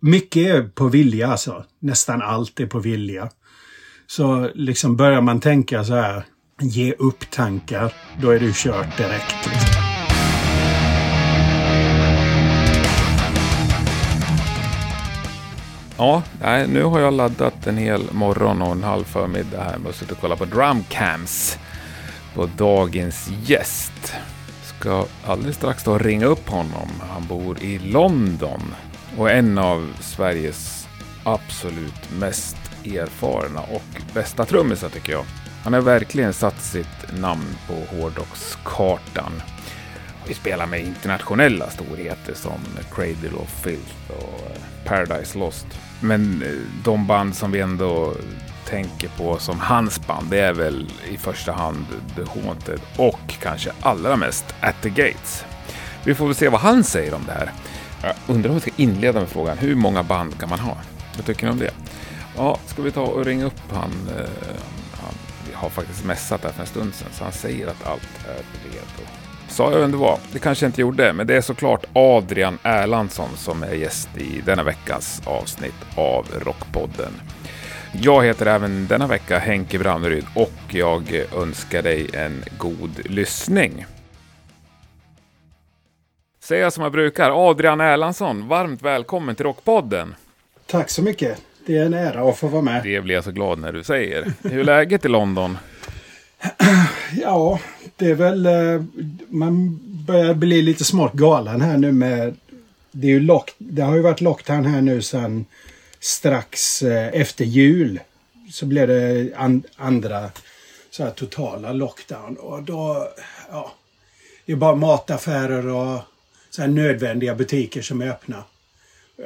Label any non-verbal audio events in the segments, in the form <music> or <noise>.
Mycket är på vilja alltså. Nästan allt är på vilja. Så liksom börjar man tänka så här, ge upp tankar, då är du kört direkt. Liksom. Ja, nej, nu har jag laddat en hel morgon och en halv förmiddag här med att sitta och kolla på drumcams på dagens gäst. Ska alldeles strax då ringa upp honom. Han bor i London och en av Sveriges absolut mest erfarna och bästa trummisar tycker jag. Han har verkligen satt sitt namn på hårdrockskartan. Vi spelar med internationella storheter som Cradle of Filth och eh, Paradise Lost. Men eh, de band som vi ändå tänker på som hans band, det är väl i första hand The Haunted och kanske allra mest At the Gates. Vi får väl se vad han säger om det här. Jag undrar om vi ska inleda med frågan, hur många band kan man ha? Vad tycker ni om det? Ja, ska vi ta och ringa upp han? Eh, han vi har faktiskt mässat här för en stund sedan, så han säger att allt är redo. Sa jag vem det var? Det kanske jag inte gjorde, men det är såklart Adrian Erlandsson som är gäst i denna veckas avsnitt av Rockpodden. Jag heter även denna vecka Henke Branneryd och jag önskar dig en god lyssning. Säger jag som jag brukar, Adrian Erlandsson, varmt välkommen till Rockpodden. Tack så mycket. Det är en ära att få vara med. Det blir jag så glad när du säger. Hur är läget i London? <clears throat> Ja, det är väl... eh, Man börjar bli lite smått galen här nu med... Det, är ju lock, det har ju varit lockdown här nu sedan strax eh, efter jul. Så blev det an, andra så här totala lockdown. Och då... Ja, det är bara mataffärer och så här nödvändiga butiker som är öppna.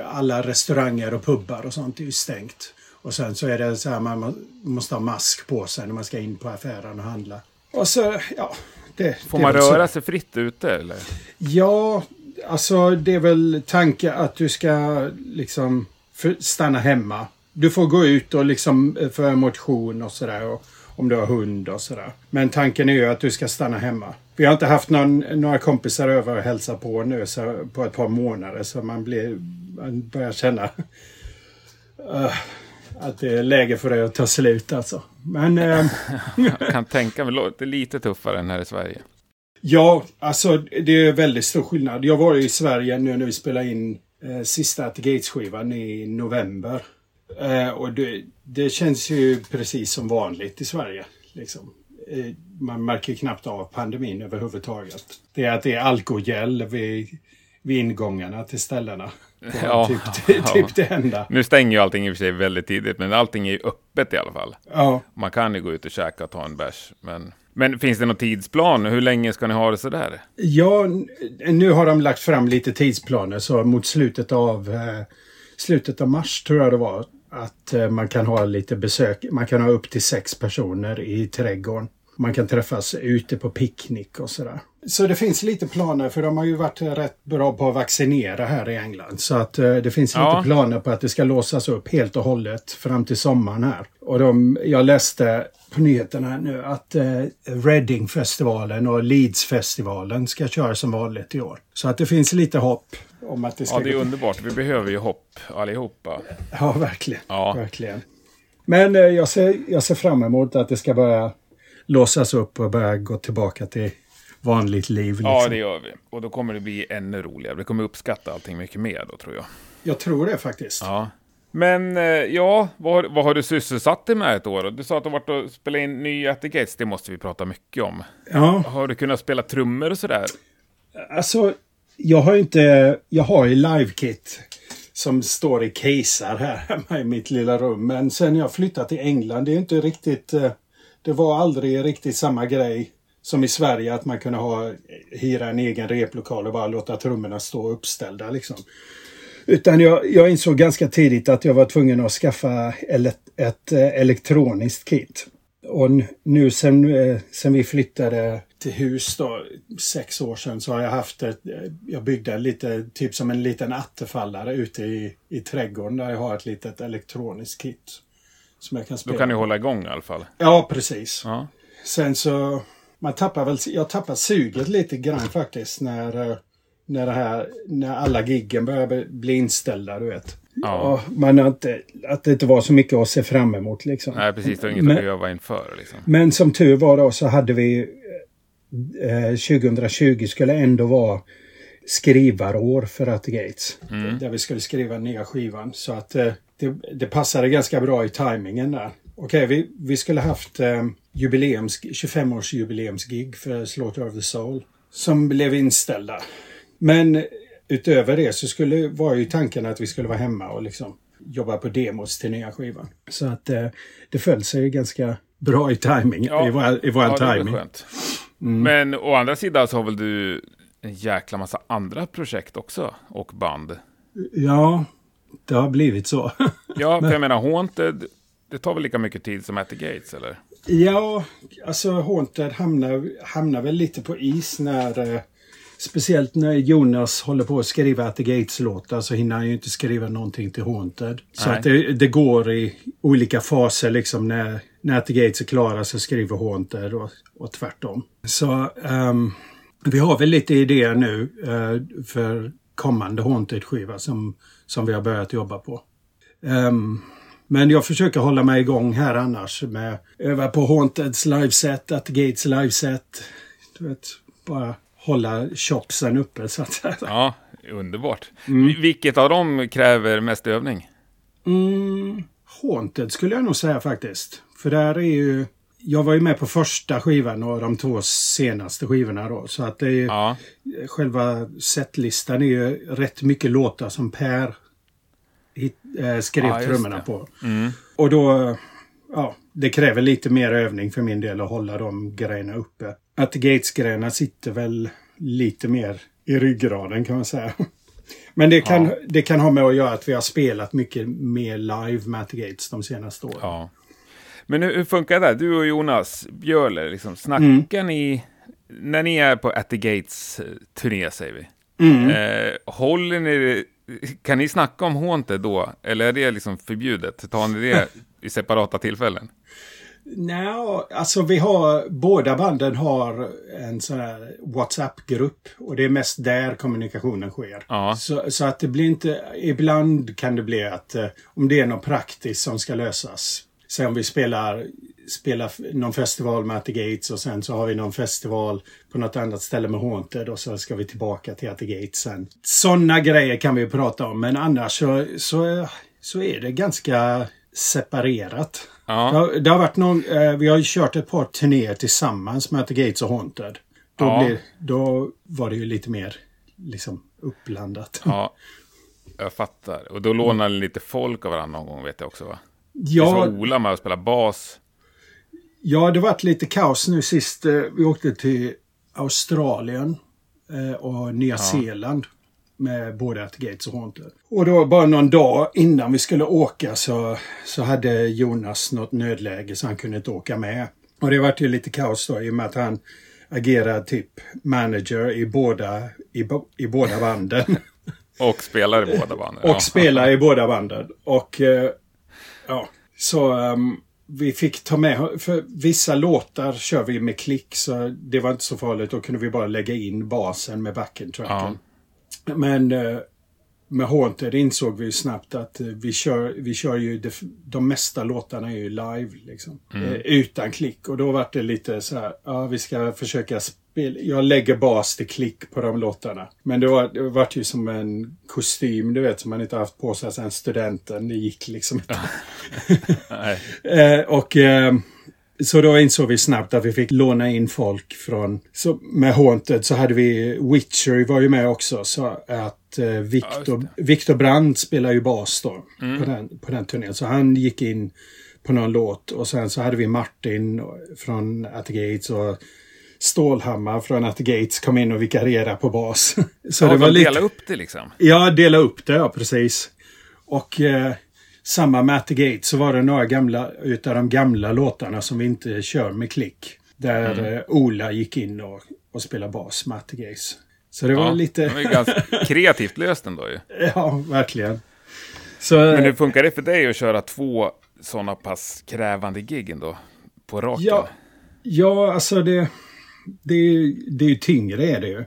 Alla restauranger och pubbar och sånt är ju stängt. Och sen så är det så här man må- måste ha mask på sig när man ska in på affären och handla. Och så, ja. Det, Får det man röra sig fritt ute eller? Ja, alltså det är väl tanke att du ska liksom stanna hemma. Du får gå ut och liksom eh, för motion och sådär. och Om du har hund och sådär. Men tanken är ju att du ska stanna hemma. Vi har inte haft någon, några kompisar över och hälsa på nu så, på ett par månader så man, blir, man börjar känna eh, att det är läge för det att ta slut alltså. Men eh, Jag <laughs> kan tänka mig, det är lite tuffare än här i Sverige. Ja, alltså det är väldigt stor skillnad. Jag var i Sverige nu när vi spelade in eh, sista At Gates-skivan i november. Eh, och det, det känns ju precis som vanligt i Sverige. Liksom. Eh, man märker knappt av pandemin överhuvudtaget. Det är att det är alkogel vid, vid ingångarna till ställena. <laughs> Ja, typ, ja. <laughs> typ det enda. Nu stänger ju allting i och för sig väldigt tidigt, men allting är ju öppet i alla fall. Ja. Man kan ju gå ut och käka och ta en bärs. Men, men finns det någon tidsplan? Hur länge ska ni ha det sådär? Ja, n- nu har de lagt fram lite tidsplaner så mot slutet av eh, slutet av mars tror jag det var att eh, man kan ha lite besök. Man kan ha upp till sex personer i trädgården. Man kan träffas ute på picknick och sådär. Så det finns lite planer för de har ju varit rätt bra på att vaccinera här i England. Så att eh, det finns Ja. lite planer på att det ska låsas upp helt och hållet fram till sommaren här. Och de, jag läste på nyheterna här nu att eh, Reading-festivalen och Leeds-festivalen ska köra som vanligt i år. Så att det finns lite hopp om att det ska Ja, det är underbart. Vi behöver ju hopp allihopa. Ja, verkligen. Ja. verkligen. Men eh, jag, ser, jag ser fram emot att det ska börja låsas upp och börja gå tillbaka till vanligt liv. Liksom. Ja, det gör vi. Och då kommer det bli ännu roligare. Vi kommer uppskatta allting mycket mer då, tror jag. Jag tror det faktiskt. Ja. Men eh, ja, vad, vad har du sysselsatt dig med ett år? Du sa att du har varit och spelat in ny At the Gates. Det måste vi prata mycket om. Ja, Har du kunnat spela trummor och sådär? alltså jag har inte... Jag har ju live-kit som står i casear här hemma i mitt lilla rum. Men sen jag flyttat till England, det är inte riktigt... eh, det var aldrig riktigt samma grej som i Sverige att man kunde ha, hyra en egen replokal och bara låta trummorna stå uppställda liksom. Utan jag, jag insåg ganska tidigt att jag var tvungen att skaffa ett, ett elektroniskt kit. Och nu sen, eh, sen vi flyttade till hus då, sex år sedan, så har jag haft ett, eh, jag byggde lite, typ som en liten attefallare ute i, i trädgården där jag har ett litet elektroniskt kit. Som jag kan spela. Då kan du hålla igång i alla fall. Ja, precis. Ja. Sen så, man tappar väl, jag tappar suget lite grann faktiskt när, eh, när det här, när alla giggen börjar bli- inställda, du vet. ja. man har inte, att det inte var så mycket att se fram emot. Liksom. Nej, precis. Det var inget men, att öva inför. Liksom. Men som tur var då så hade vi eh, 2020 skulle ändå vara skrivarår för At Gates. Mm. Där vi skulle skriva nya skivan. Så att eh, det, det passade ganska bra i tajmingen där. Okej, okay, vi, vi skulle haft eh, jubileums, 25-års jubileumsgig för Slaughter of the Soul. Som blev inställda. Men utöver det så skulle, var ju tanken att vi skulle vara hemma och liksom jobba på demos till nya skivan. Så att eh, det föll sig ganska bra i timing. Ja, i vår, i vår ja, timing. Mm. Men å andra sidan så har väl du en jäkla massa andra projekt också och band? Ja, det har blivit så. <laughs> ja, för jag menar Haunted, det tar väl lika mycket tid som At the Gates, eller? Ja, alltså Haunted hamnar, hamnar väl lite på is när... Eh, speciellt när Jonas håller på att skriva At the Gates-låtar så hinner han ju inte skriva någonting till Haunted. Så att det, det, går i olika faser liksom när, när At the Gates är klara så skriver Haunted och, och tvärtom. Så um, vi har väl lite idéer nu uh, för kommande Haunted-skiva som, som vi har börjat jobba på. Um, men jag försöker hålla mig igång här annars med öva på Haunteds liveset, At Gates liveset. Du vet, bara hålla chopsen uppe så att säga. Ja, underbart. Mm. Vilket av dem kräver mest övning? Mm, Haunted skulle jag nog säga faktiskt. För där är ju... Jag var ju med på första skivan och de två senaste skivorna då. Så att det är ja. Själva setlistan är ju rätt mycket låtar som Per hit, äh, skrev ja, trummorna på. Mm. Och då... Ja, det kräver lite mer övning för min del att hålla de grejerna uppe. Att Gates-grejerna sitter väl lite mer i ryggraden kan man säga. <laughs> Men det kan, ja. det kan ha med att göra att vi har spelat mycket mer live med At Gates de senaste åren. Ja. Men hur, hur funkar det? Du och Jonas Björler, liksom, snackar mm. ni när ni är på At the Gates eh, turné, säger vi? Mm. Eh, håller ni kan ni snacka om Haunted då? Eller är det liksom förbjudet? Tar ni det i separata tillfällen? Nej, alltså vi har, båda banden har en sån här WhatsApp-grupp och det är mest där kommunikationen sker. Ja. Så, så, att det blir inte, ibland kan det bli att eh, om det är något praktiskt som ska lösas. Säg om vi spelar, spelar någon festival med At the Gates och sen så har vi någon festival på något annat ställe med Haunted och så ska vi tillbaka till At the Gates sen. Sådana grejer kan vi prata om men annars så, så, så är det ganska separerat. Ja. Det, har, det, har, varit någon, eh, vi har ju kört ett par turnéer tillsammans med The Gates och Haunted. Då, ja. blev, då var det ju lite mer liksom uppblandat. Ja, jag fattar. Och då lånade ni lite folk av varandra någon gång vet jag också va? Ja. Det Ola med att spela bas. Ja, det varit lite kaos nu sist. Eh, vi åkte till Australien eh, och Nya ja. Zeeland med både At Gates och Haunted. Och då bara någon dag innan vi skulle åka så, så hade Jonas något nödläge så han kunde inte åka med. Och det vart ju lite kaos då i och med att han agerar typ manager i båda, i, i båda banden. <laughs> och spelar i båda banden. och ja. spelar i båda banden. Och eh, ja, så um, vi fick ta med, för vissa låtar kör vi med klick så det var inte så farligt. Då kunde vi bara lägga in basen med backend-tracken. Ja. Men eh, med Haunted insåg vi snabbt att eh, vi kör, vi kör ju de, de mesta låtarna är ju live liksom. Mm. Eh, utan klick. Och då var det lite så här, ja vi ska försöka. Jag lägger bas till klick på de låtarna. Men det var, det var ju som en kostym, du vet, som man inte haft på sig sedan studenten. Det gick liksom inte. <laughs> <laughs> eh, och eh, så då insåg vi snabbt att vi fick låna in folk från... Så med Haunted så hade vi Witcher var ju med också. Så att eh, Victor, ja, Victor Brandt spelar ju bas då mm. på, den, på den turnén. Så han gick in på någon låt och sen så hade vi Martin från At the Gates och Stålhammar från At the Gates kom in och vikarierade på bas. <laughs> så ja, det var lite... dela upp det liksom? Ja, dela upp det, ja precis. Och eh, samma med At the Gate så var det några gamla utav de gamla låtarna som vi inte kör med klick. Där mm. Eh, Ola gick in och, och spelade bas med At the Gates. Så det var ja, lite... det var ganska <laughs> kreativt löst ändå ju. Ja, verkligen. Så, Men hur funkar det för dig att köra två sådana pass krävande gig ändå? På raken? Ja, ja alltså det, det, det är ju tyngre är det ju.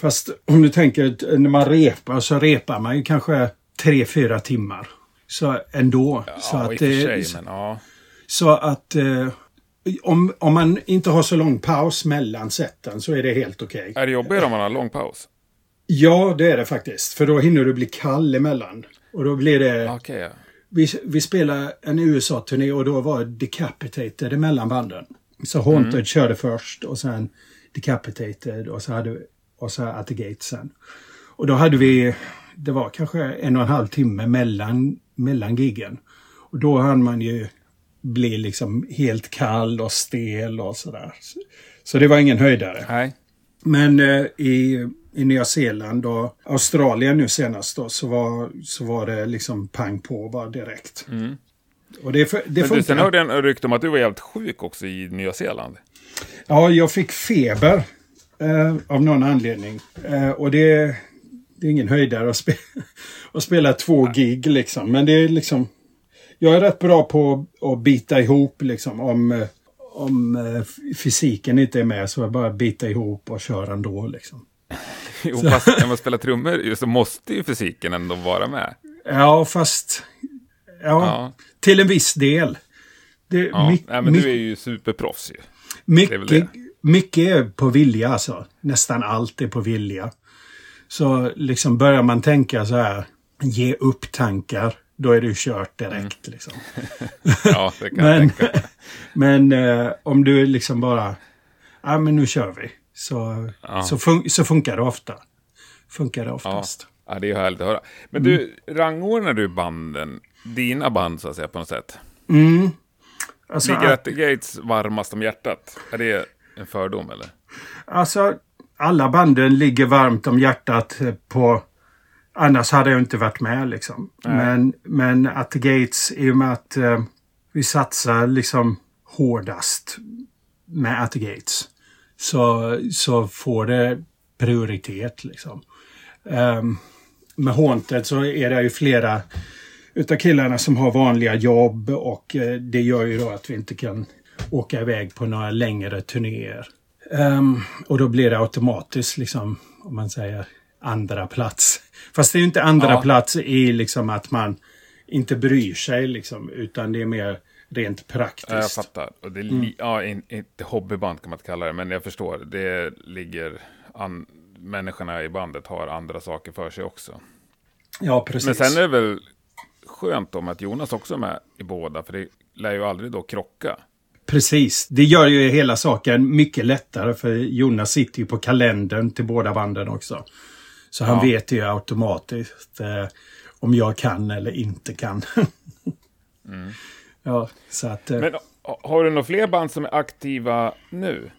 Fast om du tänker när man repar så repar man ju kanske tre, fyra timmar. Så ändå. Ja, så att, i och för sig, så, men ja. så att eh, om, om man inte har så lång paus mellan sätten så är det helt okej. Är det jobbigare om man har lång paus? Ja, det är det faktiskt. För då hinner du bli kall emellan. Och då blir det... Okej, ja. Vi, vi spelade en USA-turné och då var Decapitated emellan banden. Så Haunted körde först och sen Decapitated och så hade och så At the Gate sen. Och då hade vi, det var kanske en och en halv timme mellan, mellan giggen. Och då hann man ju bli liksom helt kall och stel och sådär. Så, det var ingen höjdare. Nej. Men eh, i, i Nya Zeeland och Australien nu senast då så var, så var det liksom pang på bara direkt. Och det, det Men du, sen hörde jag en rykte om att du var jävligt sjuk också i Nya Zeeland. Ja, jag fick feber eh, av någon anledning. Eh, och det, det är ingen höjdare att, spe, <laughs> att spela två gig liksom. Men det är liksom... Jag är rätt bra på att bita ihop liksom. Om, eh, om eh, fysiken inte är med så är det bara bita ihop och köra ändå liksom. <laughs> Jo, fast när man spelar trummor så måste ju fysiken ändå vara med. Ja, fast... Ja, Ja. till en viss del. Det, Ja. my- Nej, men du är ju superproffs ju. det är Mycket, mycket är på vilja alltså. Nästan allt är på vilja. Så liksom börjar man tänka så här, ge upp tankar, då är du kört direkt. Liksom. <laughs> Ja, det kan jag Men, tänka mig. <laughs> men eh, om du liksom bara, ja men nu kör vi. Så, Ja. så, fun- så funkar det ofta. Funkar det Ja. oftast. ja, det är ju härligt att höra. Men du, rangordnar du banden, dina band så att säga på något sätt? Mm. Alltså, Ligger att- Gates varmast om hjärtat? Är det en fördom eller? Alltså, alla banden ligger varmt om hjärtat på... Annars hade jag inte varit med liksom. Men, men At the Gates, i och med att eh, vi satsar liksom hårdast med At Gates, så, så får det prioritet liksom. Um, med Haunted så är det ju flera utav killarna som har vanliga jobb och eh, det gör ju då att vi inte kan åka iväg på några längre turnéer. Ehm, och då blir det automatiskt liksom, om man säger, andra plats. Fast det är ju inte andra Ja. plats i liksom att man inte bryr sig liksom, utan det är mer rent praktiskt. Ja, jag fattar. Och det är li- ja, in, inte hobbyband kan man inte kalla det, men jag förstår. Det ligger... An, människorna i bandet har andra saker för sig också. Ja, precis. Men sen är det väl skönt om att Jonas också är med i båda, för det lär ju aldrig då krocka. Precis. Det gör ju hela saken mycket lättare för Jonas sitter ju på kalendern till båda banden också. Så han Ja. vet ju automatiskt eh, om jag kan eller inte kan. <laughs> Ja, så att... Eh, Men ha- har du några fler band som är aktiva nu?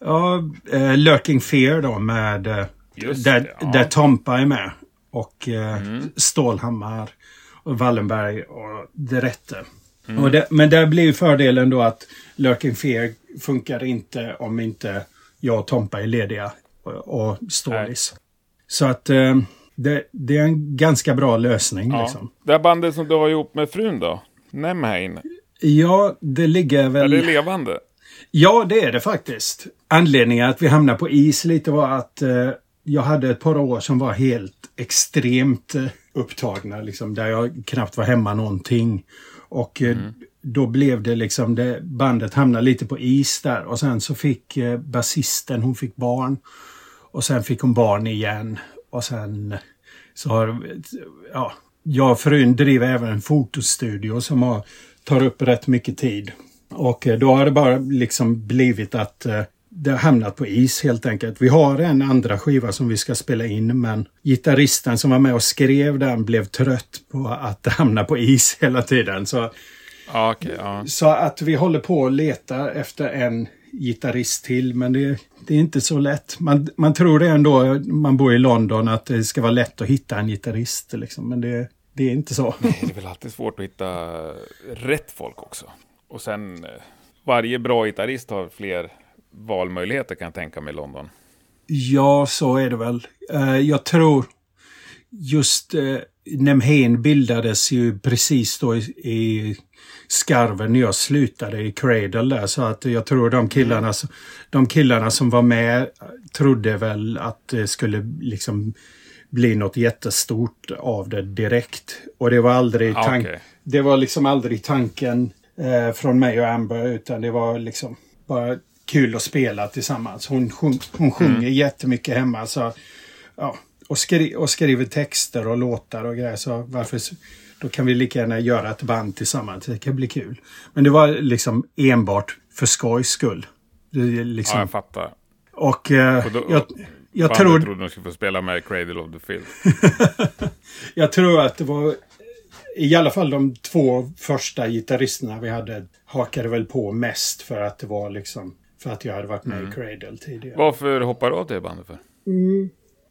ja, eh, Lurking Fear då med... Eh, Just där, det, ja. Mm. där Tompa är med. Och eh, Stålhammar och Wallenberg och Det Rätte. Mm. Det, men där blir ju fördelen då att Lurking Fear funkar inte om inte jag och Tompa är lediga och, och Stålis. Så att eh, det, det är en ganska bra lösning. Ja. Liksom. Det här bandet som du har ihop med frun då? Nemhain. Ja, det ligger Är väl... det levande? Ja, det är det faktiskt. Anledningen att vi hamnade på is lite var att eh, jag hade ett par år som var helt extremt eh, upptagna, liksom, där jag knappt var hemma någonting. Och eh, då blev det liksom, det, bandet hamnade lite på is där. Och sen så fick eh, basisten, hon fick barn. Och sen fick hon barn igen. Och sen så har, ja, jag och frun driver även en fotostudio som har, tar upp rätt mycket tid. Och eh, då har det bara liksom blivit att eh, det har hamnat på is helt enkelt. Vi har en andra skiva som vi ska spela in men gitarristen som var med och skrev den blev trött på att <laughs> det hamnar på is hela tiden. Så, okej. ja. så att vi håller på och letar efter en gitarrist till men det, det är inte så lätt. Man, man tror det ändå, man bor i London, att det ska vara lätt att hitta en gitarrist. Liksom, men det, det är inte så. <laughs> Det är väl alltid svårt att hitta rätt folk också. Och sen, eh, varje bra gitarrist har fler valmöjligheter kan jag tänka mig i London. Ja, så är det väl. Eh, jag tror just uh, Nemhen bildades ju precis då i, skarven när jag slutade i Cradle där. Så att jag tror de killarna, de killarna som var med trodde väl att det skulle liksom bli något jättestort av det direkt. Och det var aldrig, Ah, tank- okej. det var liksom aldrig tanken eh, från mig och Amber utan det var liksom bara kul att spela tillsammans. Hon, sjung, hon sjunger Mm. jättemycket hemma. Så, ja, och, skri, och skriver texter och låtar och grejer. Så varför, då kan vi lika gärna göra ett band tillsammans. Det kan bli kul. Men det var liksom enbart för skojs skull. Är Ja, liksom, jag fattar. och eh, Och då- jag, jag, tror, trodde de skulle få spela med Cradle of the Field. <laughs> jag tror att det var i alla fall de två första gitarristerna vi hade hakade väl på mest för att det var liksom för att jag hade varit med i Cradle tidigare. Varför hoppar du av det bandet för?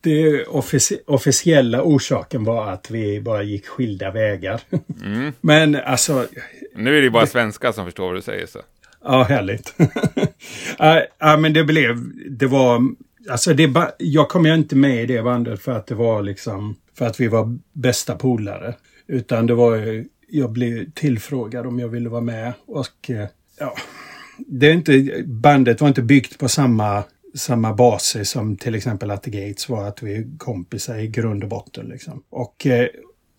Det offici- officiella orsaken var att vi bara gick skilda vägar. Mm. <laughs> Men alltså, Nu är det bara svenskar som förstår vad du säger så. ja härligt. <laughs> Ja, ja, men det blev, det var, alltså det, ba- jag kom ju inte med i det bandet för att det var liksom, för att vi var bästa polare. Utan det var ju, jag blev tillfrågad om jag ville vara med och eh, ja, det är inte, bandet var inte byggt på samma, samma basis som till exempel att The Gates var, att vi är kompisar i grund och botten. Liksom. Och eh,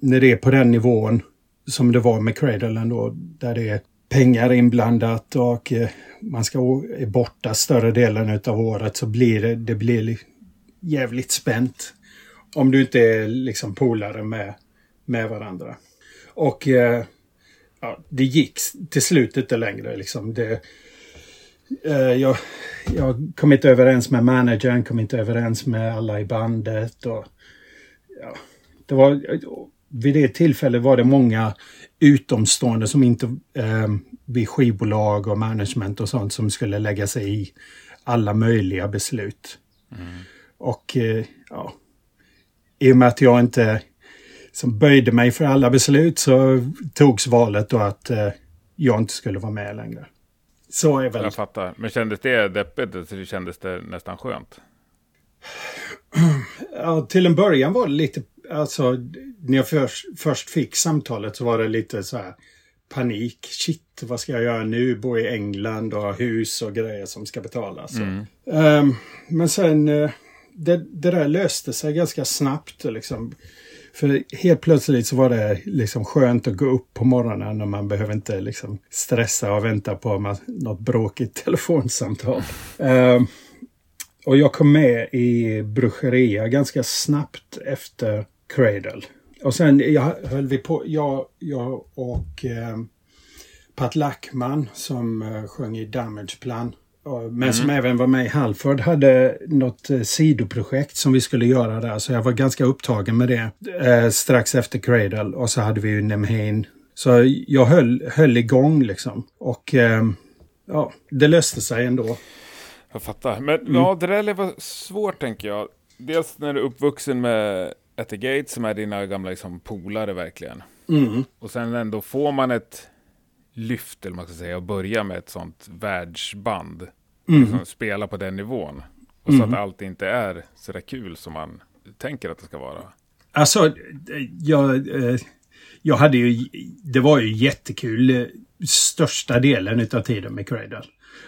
när det är på den nivån som det var med Cradle ändå, där det är pengar inblandat och eh, man ska är borta större delen av året så blir det, det blir jävligt spänt. Om du inte är liksom polare med, med varandra. Och eh, ja, det gick till slut inte längre. Liksom. Det, eh, jag, jag kom inte överens med managern, kom inte överens med alla i bandet. Och, ja, det var, vid det tillfället var det många utomstående som inte eh, vid skivbolag och management och sånt som skulle lägga sig i alla möjliga beslut. Och eh, ja, i och med att jag inte som böjde mig för alla beslut så togs valet då att eh, jag inte skulle vara med längre. Så är väl... Jag fattar. Men kändes det deppigt eller kändes det nästan skönt? <clears throat> Ja, till en början var det lite, alltså när jag först, först fick samtalet så var det lite så här panik. Shit, vad ska jag göra nu? Bo i England och ha hus och grejer som ska betalas. Ehm, men sen, eh, det, det där löste sig ganska snabbt liksom. För helt plötsligt så var det liksom skönt att gå upp på morgonen och man behöver inte liksom stressa och vänta på något bråkigt <laughs> telefonsamtal. Ehm, och jag kom med i Brucheria ganska snabbt efter Cradle. Och sen jag, höll vi på, jag, jag och eh, Pat Lackman som eh, sjöng i Damage Plan. Men som även var med i Halford hade något eh, sidoprojekt som vi skulle göra där. Så jag var ganska upptagen med det eh, strax efter Cradle. Och så hade vi ju Nemhain. Så jag höll, höll igång liksom. Och eh, ja, det löste sig ändå. Jag fattar. Men ja, det där var svårt tänker jag. Dels när du är uppvuxen med the Gates som är dina gamla liksom, polare verkligen. Mm. Och sen ändå får man ett lyft, eller man ska säga, och börja med ett sånt världsband. Liksom, spela på den nivån. Och så att allt inte är så där kul som man tänker att det ska vara. Alltså, jag, eh, jag hade ju... Det var ju jättekul eh, största delen utav tiden med Cradle.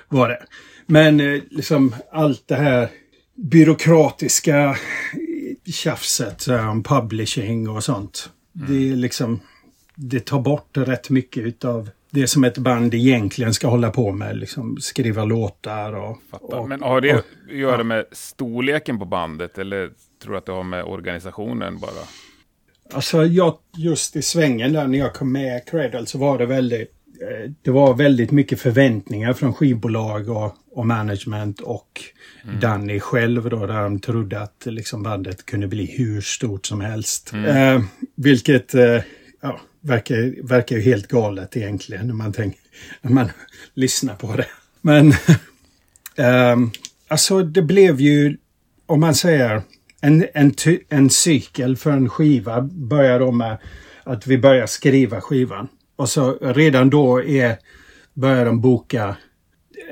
Var det. Men eh, liksom allt det här byråkratiska tjafset om publishing och sånt. Det är liksom... Det tar bort rätt mycket utav det som ett band egentligen ska hålla på med. Liksom skriva låtar och... Och Men har det och- att göra med storleken på bandet? Eller tror du att det har med organisationen bara? Alltså jag, just i svängen där när jag kom med Cradle så var det väldigt eh, det var väldigt mycket förväntningar från skivbolag och, och management och Danny själv då där de trodde att liksom bandet kunde bli hur stort som helst. Eh, vilket eh, ja, verkar, verkar ju helt galet egentligen när man, tänker, när man <laughs> lyssnar på det. Men <laughs> ehm, alltså det blev ju, om man säger, en, en, en cykel för en skiva börjar då med att vi börjar skriva skivan. Och så redan då är, börjar de boka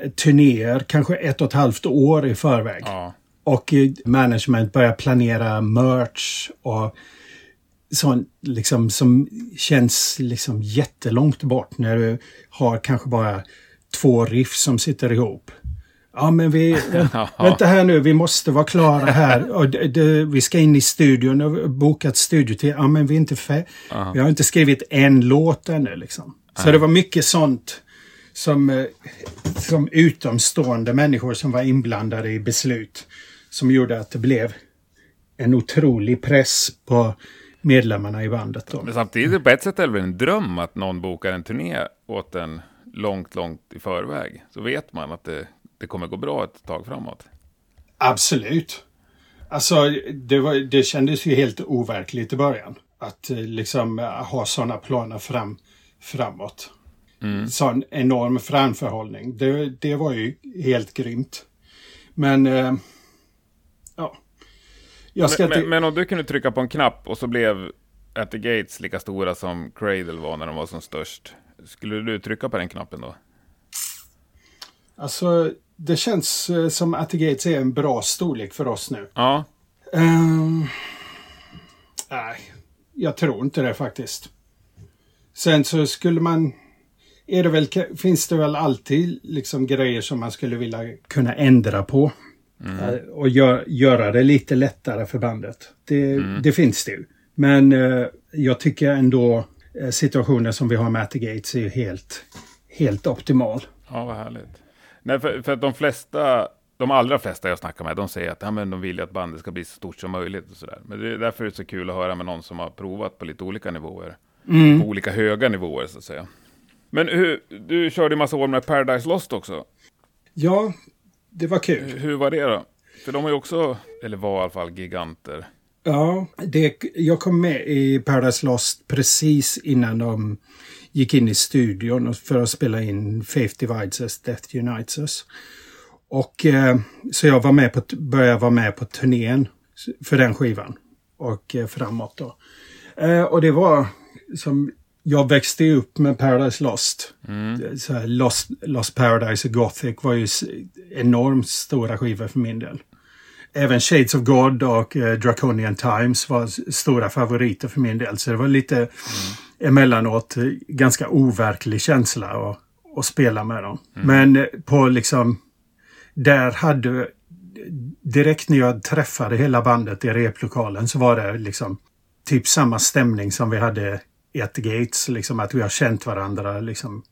eh, turnéer, kanske ett och ett halvt år i förväg. Ja. Och eh, management börjar planera merch och sånt liksom som känns liksom jättelångt bort när du har kanske bara två riff som sitter ihop. Ja, men vi... <laughs> vänta här nu, vi måste vara klara här. <laughs> Och det, det, vi ska in i studion och bokat studiotid. Ja, men vi är inte fär... Vi har inte skrivit en låt ännu liksom. Så det var mycket sånt som, eh, som utomstående människor som var inblandade i beslut som gjorde att det blev en otrolig press på medlemmarna i bandet. Då. Men samtidigt på ett sätt är det väl en dröm att någon bokar en turné åt en långt, långt i förväg. Så vet man att det, det kommer gå bra ett tag framåt. Absolut. Alltså, det, var, det kändes ju helt overkligt i början. Att eh, liksom ha sådana planer fram, framåt. Mm. Sån enorm framförhållning. Det, det var ju helt grymt. Men, eh. Jag ska men, men, men om du kunde trycka på en knapp och så blev At the Gates lika stora som Cradle var när de var som störst. Skulle du trycka på den knappen då? Alltså, det känns eh, som att the Gates är en bra storlek för oss nu. Ja. Um, nej, jag tror inte det faktiskt. Sen så skulle man... Är det väl, finns det väl alltid liksom grejer som man skulle vilja kunna ändra på. Mm. Eh, och gör, göra det lite lättare för bandet. Det, mm. det finns det ju. Men uh, jag tycker ändå uh, situationen som vi har med the Gates är helt, helt optimal. Ja, vad härligt. Nej, för, för att de flesta, de allra flesta jag snackar med, de säger att ja, men de vill att bandet ska bli så stort som möjligt. Och så där. Men det är därför är det så kul att höra med någon som har provat på lite olika nivåer. Mm. På olika höga nivåer så att säga. Men hur, du körde en massa år med Paradise Lost också. Ja, det var kul. Hur, hur var det då? För de är ju också, eller var i alla fall, giganter. Ja, det, jag kom med i Paradise Lost precis innan de gick in i studion för att spela in Faith Divides Us, Death Unites Us. Och eh, så jag var med på, började vara med på turnén för den skivan. Och eh, framåt då. Eh, och det var som jag växte upp med Paradise Lost. Mm. Så här, Lost. Lost Paradise och Gothic var ju enormt stora skivor för min del. Även Shades of God och eh, Draconian Times var stora favoriter för min del. Så det var lite mm. emellanåt ganska overklig känsla att, att spela med dem. Mm. Men eh, på liksom... Där hade... Direkt när jag träffade hela bandet i replokalen så var det liksom typ samma stämning som vi hade at the Gates. Liksom att vi har känt varandra liksom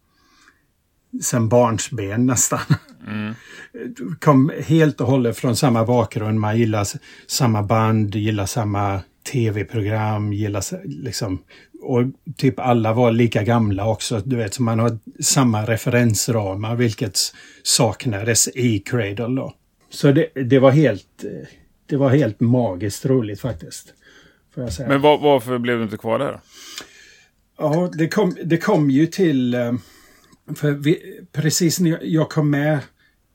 sen barnsben nästan. Mm. <laughs> Kom helt och hållet från samma bakgrund. Man gillar samma band, gillar samma tv-program, gillar liksom... Och typ alla var lika gamla också. Du vet, så man har samma referensramar, vilket saknades i Cradle då. Så det, det var helt... Det var helt magiskt roligt faktiskt. Men var, varför blev du inte kvar där? då? Ja, det kom, det kom ju till... Eh, för vi, precis när jag kom med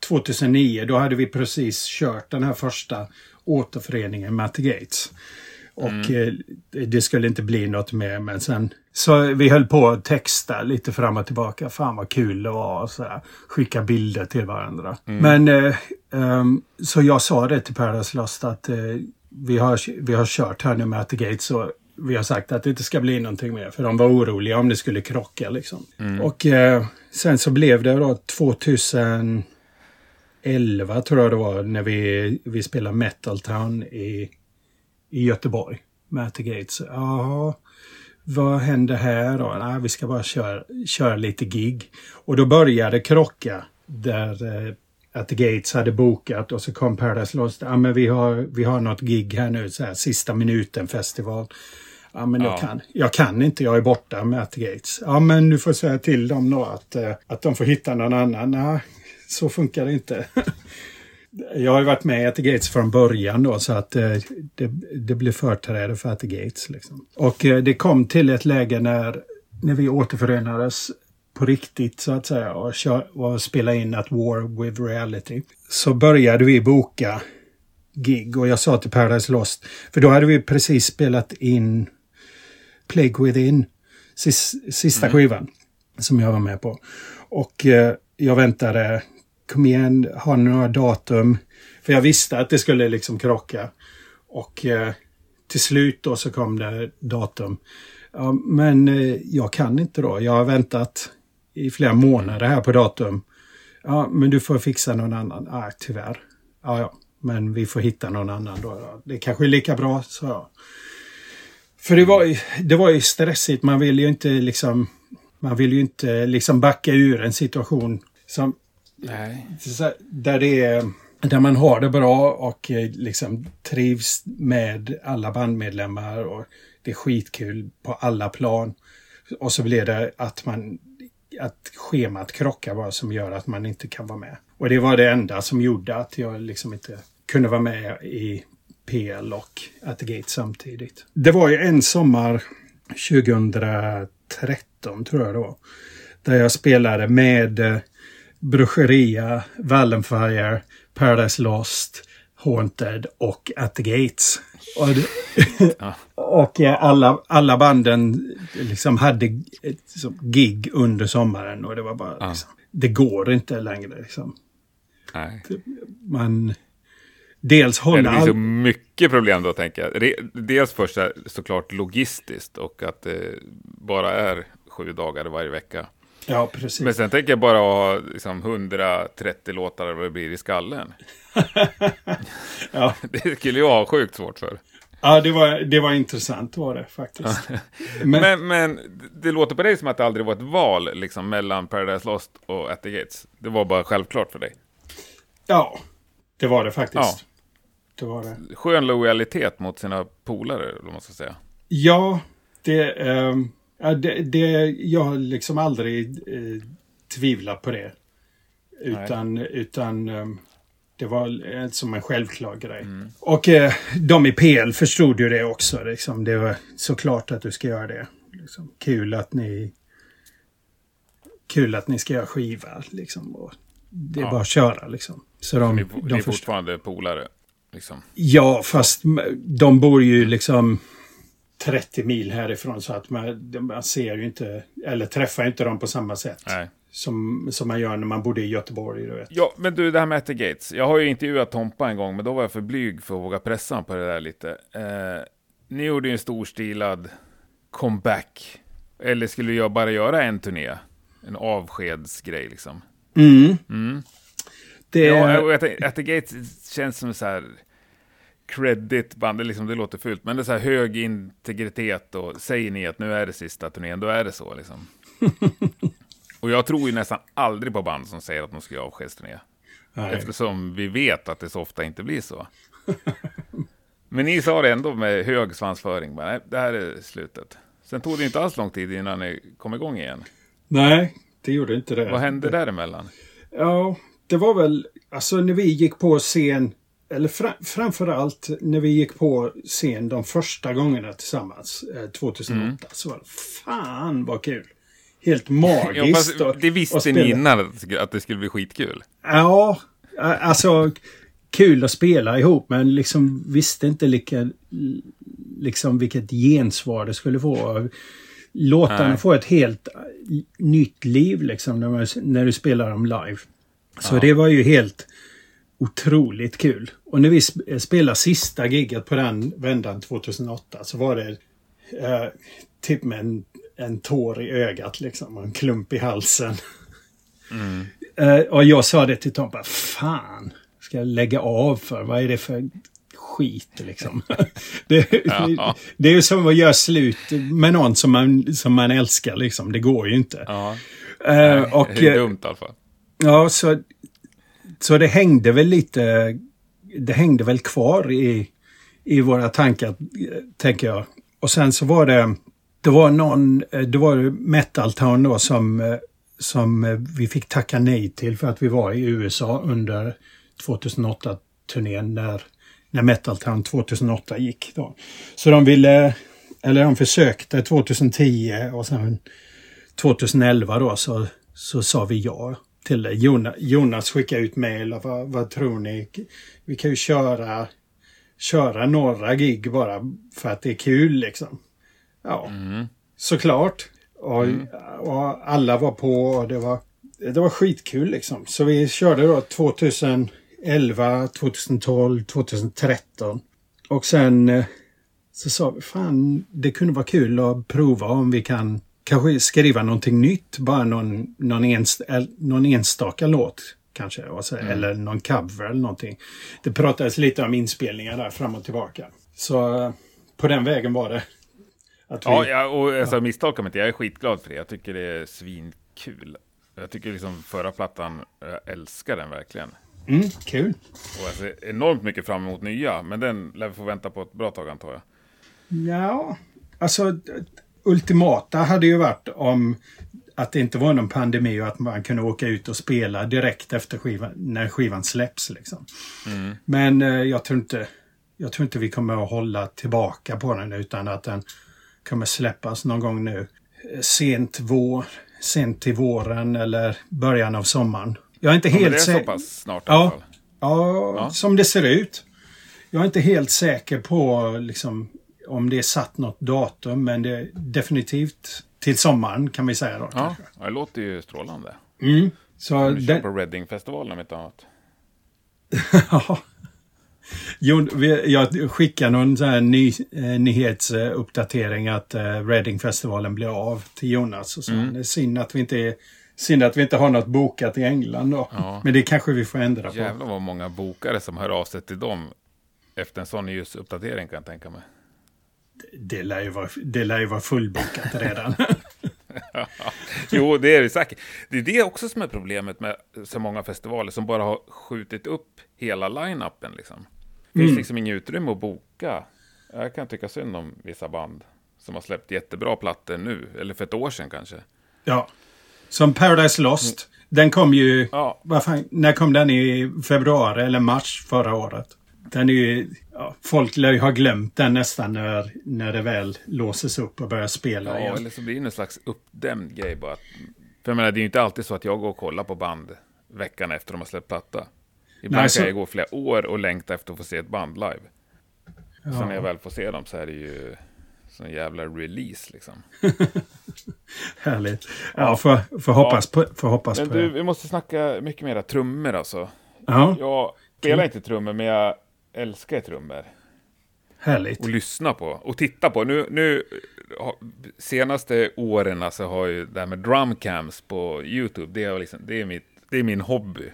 2009, då hade vi precis kört den här första återföreningen med The Gates. Och mm. eh, det skulle inte bli något mer, men sen... Så vi höll på att texta lite fram och tillbaka. Fan vad kul det var. Och så här, skicka bilder till varandra. Mm. Men um, så jag sa det till Paradise Lost att vi, har, vi har kört här nu med The Gates och vi har sagt att det inte ska bli någonting mer. För de var oroliga om det skulle krocka liksom. Mm. Och eh, sen så blev det då 2011 tror jag det var när vi, vi spelade Metal Town i, i Göteborg. Med The Gates. Jaha, vad händer här då? Nej, vi ska bara köra, köra lite gig. Och då började krocka där eh, att Gates hade bokat och så kom Paradise Lost. Ja, men vi har, vi har något gig här nu, så här, sista minuten festival. Ja, men jag, kan, jag kan inte, jag är borta med At Gates. Ja, men du får säga till dem då att, eh, att de får hitta någon annan. Nej, så funkar det inte. <laughs> jag har ju varit med i At Gates från början då, så att eh, det, det blev företräde för At Gates. Liksom. Och eh, det kom till ett läge när, när vi återförenades på riktigt så att säga och, och spela in At War with Reality. Så började vi boka gig och jag sa till Paradise Lost, för då hade vi precis spelat in Plague Within, sista mm. skivan som jag var med på. Och eh, jag väntade, kom igen, har ni några datum? För jag visste att det skulle liksom krocka. Och eh, till slut då så kom det datum. Ja, men eh, jag kan inte då. Jag har väntat i flera månader här på datum. Ja, men du får fixa någon annan. Ja, tyvärr. Ja, ja. Men vi får hitta någon annan då. Det kanske är lika bra, så jag. För det var, ju, det var ju stressigt. Man vill ju inte liksom... Man vill ju inte liksom backa ur en situation som... Nej. Där det är... Där man har det bra och eh, liksom trivs med alla bandmedlemmar och det är skitkul på alla plan. Och så blir det att man att schemat krockar bara som gör att man inte kan vara med. Och det var det enda som gjorde att jag liksom inte kunde vara med i PL och At the Gate samtidigt. Det var ju en sommar 2013 tror jag det var. Där jag spelade med eh, Brucheria, Wallenfire, Paradise Lost, Haunted och At the Gates. Och, <laughs> och eh, alla, alla banden liksom hade liksom, gig under sommaren och det var bara... Liksom, det går inte längre liksom. Nej. Man... Dels hålla... Det blir så mycket problem då, tänker jag. Dels först såklart logistiskt och att det bara är sju dagar varje vecka. Ja, precis. Men sen tänker jag bara ha liksom 130 låtar eller vad det blir i skallen. <laughs> ja. <laughs> Det skulle jag ha sjukt svårt för. Ja, det var, det var intressant var det faktiskt. <laughs> men, men, men, det låter på dig som att det aldrig var ett val liksom, mellan Paradise Lost och At the Gates. Det var bara självklart för dig. Ja, det var det faktiskt. Ja. Det var det. Skön lojalitet mot sina polare, om man ska säga. Ja, det... Ja, det, det, jag har liksom aldrig eh, tvivlat på det. Utan, utan eh, det var som en självklar grej. Mm. Och eh, de i PL förstod ju det också. Liksom. Det var såklart att du ska göra det. Liksom. Kul att ni Kul att ni ska göra skiva. Liksom. Och det är ja. bara att köra liksom. Så de, ni, de ni är fortfarande polare? Liksom. Ja, fast de bor ju liksom 30 mil härifrån så att man, man ser ju inte, eller träffar inte dem på samma sätt. Nej. Som, som man gör när man bodde i Göteborg. Du vet. Ja, men du, det här med Ette Gates. Jag har ju intervjuat Tompa en gång, men då var jag för blyg för att våga pressa på det där lite. Eh, ni gjorde ju en storstilad comeback. Eller skulle jag bara göra en turné? En avskedsgrej liksom. Mm. mm. Det... Ja, Ette Gates känns som så här credit-band, det, liksom, det låter fult, men det är så här hög integritet och säger ni att nu är det sista turnén, då är det så liksom. <laughs> och jag tror ju nästan aldrig på band som säger att de ska göra avskedsturné. Eftersom vi vet att det så ofta inte blir så. <laughs> men ni sa det ändå med hög svansföring, bara, nej, det här är slutet. Sen tog det inte alls lång tid innan ni kom igång igen. Nej, det gjorde inte det. Vad hände däremellan? Ja, det var väl, alltså när vi gick på scen eller fra, framförallt när vi gick på scen de första gångarna tillsammans, eh, 2008, mm. så var det fan vad kul! Helt <laughs> magiskt. ja, det visste ni innan att det skulle bli skitkul? Ja, alltså kul att spela ihop men liksom visste inte lika, liksom vilket gensvar det skulle få. Låtarna får ett helt nytt liv liksom när, man, när du spelar dem live. Så ja. det var ju helt otroligt kul. Och när vi spelade sista giget på den vändan 2008 så var det eh, typ med en, en tår i ögat liksom. Och en klump i halsen. Mm. eh, och jag sa det till Tom, fan, ska jag lägga av för? Vad är det för skit liksom? <laughs> det, ja. det är ju som att göra slut med någon som man, som man älskar liksom. Det går ju inte. Ja. Eh, och, det är dumt i alla fall. Ja, så så det hängde väl lite, det hängde väl kvar i, i våra tankar, tänker jag. Och sen så var det, det var någon, det var Metal Town då som, som vi fick tacka nej till för att vi var i USA under 2008-turnén när, när Metal Town 2008 gick. Då. Så de ville, eller de försökte 2010 och sen 2011 då så, så sa vi ja till det. Jonas, Jonas skickade ut mejl. Vad, vad tror ni? Vi kan ju köra, köra några gig bara för att det är kul liksom. Ja, mm. såklart. Och, mm. och, alla var på och det var, det var skitkul liksom. Så vi körde då 2011, 2012, 2013. Och sen eh, så sa vi fan det kunde vara kul att prova om vi kan kanske skriva någonting nytt, bara någon, någon, enst, någon enstaka låt kanske. Alltså, mm. Eller någon cover eller någonting. Det pratades lite om inspelningar där fram och tillbaka. Så på den vägen var det. Att vi, ja, ja, och alltså, ja. misstolka mig inte. Jag är skitglad för det. Jag tycker det är svinkul. Jag tycker liksom förra plattan, jag älskar den verkligen. Mm, kul. Och jag ser enormt mycket fram emot nya, men den lär vi få vänta på ett bra tag antar jag. Ja, alltså ultimata hade ju varit om att det inte var någon pandemi och att man kunde åka ut och spela direkt efter skivan, när skivan släpps. Liksom. Mm. Men eh, jag, tror inte, jag tror inte vi kommer att hålla tillbaka på den utan att den kommer släppas någon gång nu. Eh, sent, vår, sent till våren eller början av sommaren. Jag är inte helt säker. Det är så pass snart ja, i alla fall. Ja, ja, som det ser ut. Jag är inte helt säker på liksom, om det är satt något datum, men det är definitivt till sommaren kan vi säga då. Ja, det låter ju strålande. Mm. Så du den... på Reading-festivalen om inte annat. <laughs> ja. Jo, jag skickar någon sån här ny, eh, nyhetsuppdatering att eh, Reading-festivalen blir av till Jonas. Och så. Mm. Det är synd att vi inte är Synd att vi inte har något bokat i England då. Ja. Men det kanske vi får ändra på. Jävlar vad många bokare som hör av sig till dem efter en sån nyhetsuppdatering kan jag tänka mig. Det lär ju vara, det lär ju vara fullbokat redan. <laughs> jo, det är det säkert. Det är det också som är problemet med så många festivaler som bara har skjutit upp hela line-upen. Liksom. Det finns mm. liksom inget utrymme att boka. Jag kan tycka synd om vissa band som har släppt jättebra plattor nu, eller för ett år sedan kanske. Ja, som Paradise Lost. Mm. Den kom ju... Ja. Fan, när kom den? I februari eller mars förra året? Den är ju... Ja, folk lär ju ha glömt den nästan när, när det väl låses upp och börjar spela ja, igen. eller så blir det en slags uppdämd grej bara. För jag menar, det är ju inte alltid så att jag går och kollar på band veckan efter de har släppt platta. Ibland Nej, så... kan jag gå flera år och längta efter att få se ett band live. Ja. Så när jag väl får se dem så är det ju sån jävla release liksom. <laughs> Härligt. Ja, får, får hoppas ja. på, får hoppas men på du, det. Vi måste snacka mycket mera trummor alltså. Ja. Jag spelar inte trummor, men jag älskar trummor. Härligt. Och lyssna på och titta på. Nu, nu senaste åren alltså har ju det här med drumcams på YouTube, det är, liksom, det är, mitt, det är min hobby.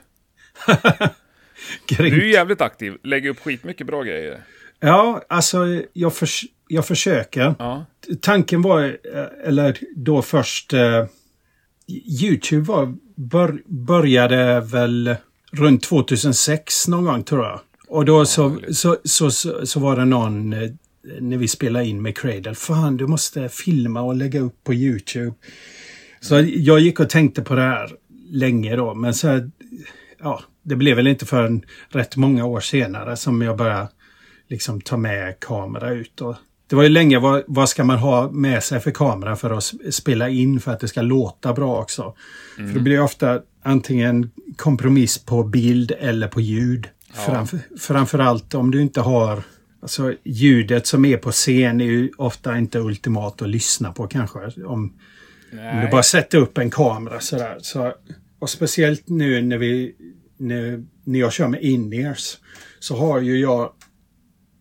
<laughs> du är jävligt aktiv, lägger upp skitmycket bra grejer. Ja, alltså jag, för, jag försöker. Ja. Tanken var, eh, eller då först... Uh, Youtube var, bör, började väl runt 2006 någon gång tror jag. Och då så, så, så, så, var det någon uh, när vi spelade in med Cradle. Fan, du måste filma och lägga upp på Youtube. Så jag gick och tänkte på det här länge då, men så ja, det blev väl inte förrän rätt många år senare som jag började liksom ta med kamera ut. Och det var ju länge, vad, vad ska man ha med sig för kamera för att spela in för att det ska låta bra också? Mm. För det blir ofta antingen kompromiss på bild eller på ljud. Ja. Framför, framförallt om du inte har Alltså ljudet som är på scen är ju ofta inte ultimat att lyssna på kanske. Om, om du bara sätter upp en kamera sådär. Så, och speciellt nu när vi när, när jag kör med in-ears så har ju jag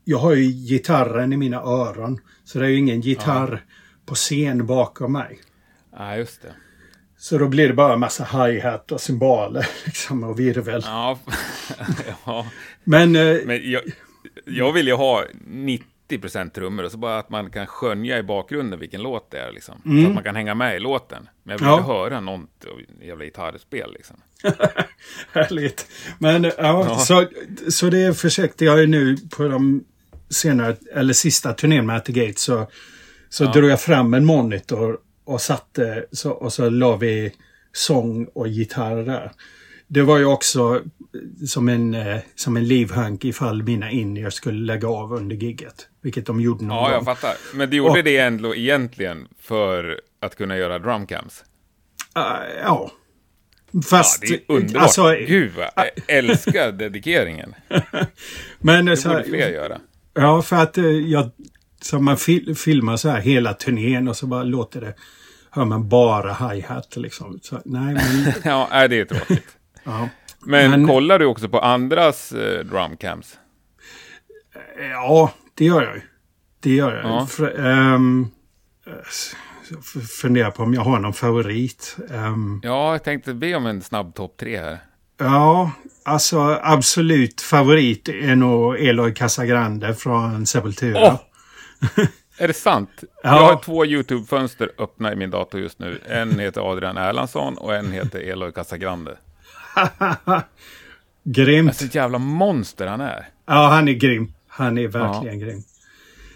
jag har ju gitarren i mina öron. Så det är ju ingen gitarr ja. på scen bakom mig. Ja, just det. Så då blir det bara en massa hi-hat och cymbaler <laughs> liksom, och virvel. Ja. <laughs> ja. Men, eh, Men jag, jag vill ju ha 90% trummor och så bara att man kan skönja i bakgrunden vilken låt det är. Liksom. Mm. Så att man kan hänga med i låten. Men jag vill ja. inte höra något jävla gitarrspel. Liksom. <laughs> Härligt. Men ja, ja, Så, så det försökte jag ju nu på de senare, eller sista turnén med At the Gate så, så ja. drog jag fram en monitor och satte, så, och så la vi sång och gitarr där. Det var ju också som en, eh, som en livhank ifall mina in skulle lägga av under gigget. Vilket de gjorde någon Ja, gång. jag fattar. Men du gjorde och, det ändå egentligen för att kunna göra drumcams? Uh, ja. Fast... Ja, det är underbart. Alltså, Gud, jag älskar dedikeringen. <laughs> Men det så borde fler göra. Ja, för att eh, jag... Så man fil, filmar så här hela turnén och så bara låter det... Hör man bara hi-hat liksom. Så, nej, men... <laughs> ja, det är tråkigt. ja. Men, men kollar du också på andras eh, drumcams? Ja, det gör jag. Det gör jag. Ja. För, um, funderar på om jag har någon favorit. Um, ja, jag tänkte be om en snabb topp tre här. Ja, alltså absolut favorit är nog Eloy Casagrande från Sepultura. Oh! <laughs> Är det sant? Ja. Jag har två YouTube-fönster öppna i min dator just nu. En heter Adrian Erlandsson och en heter Eloy Casagrande. <laughs> Grymt. Alltså ett jävla monster han är. Ja, han är grym. Han är verkligen ja. grym.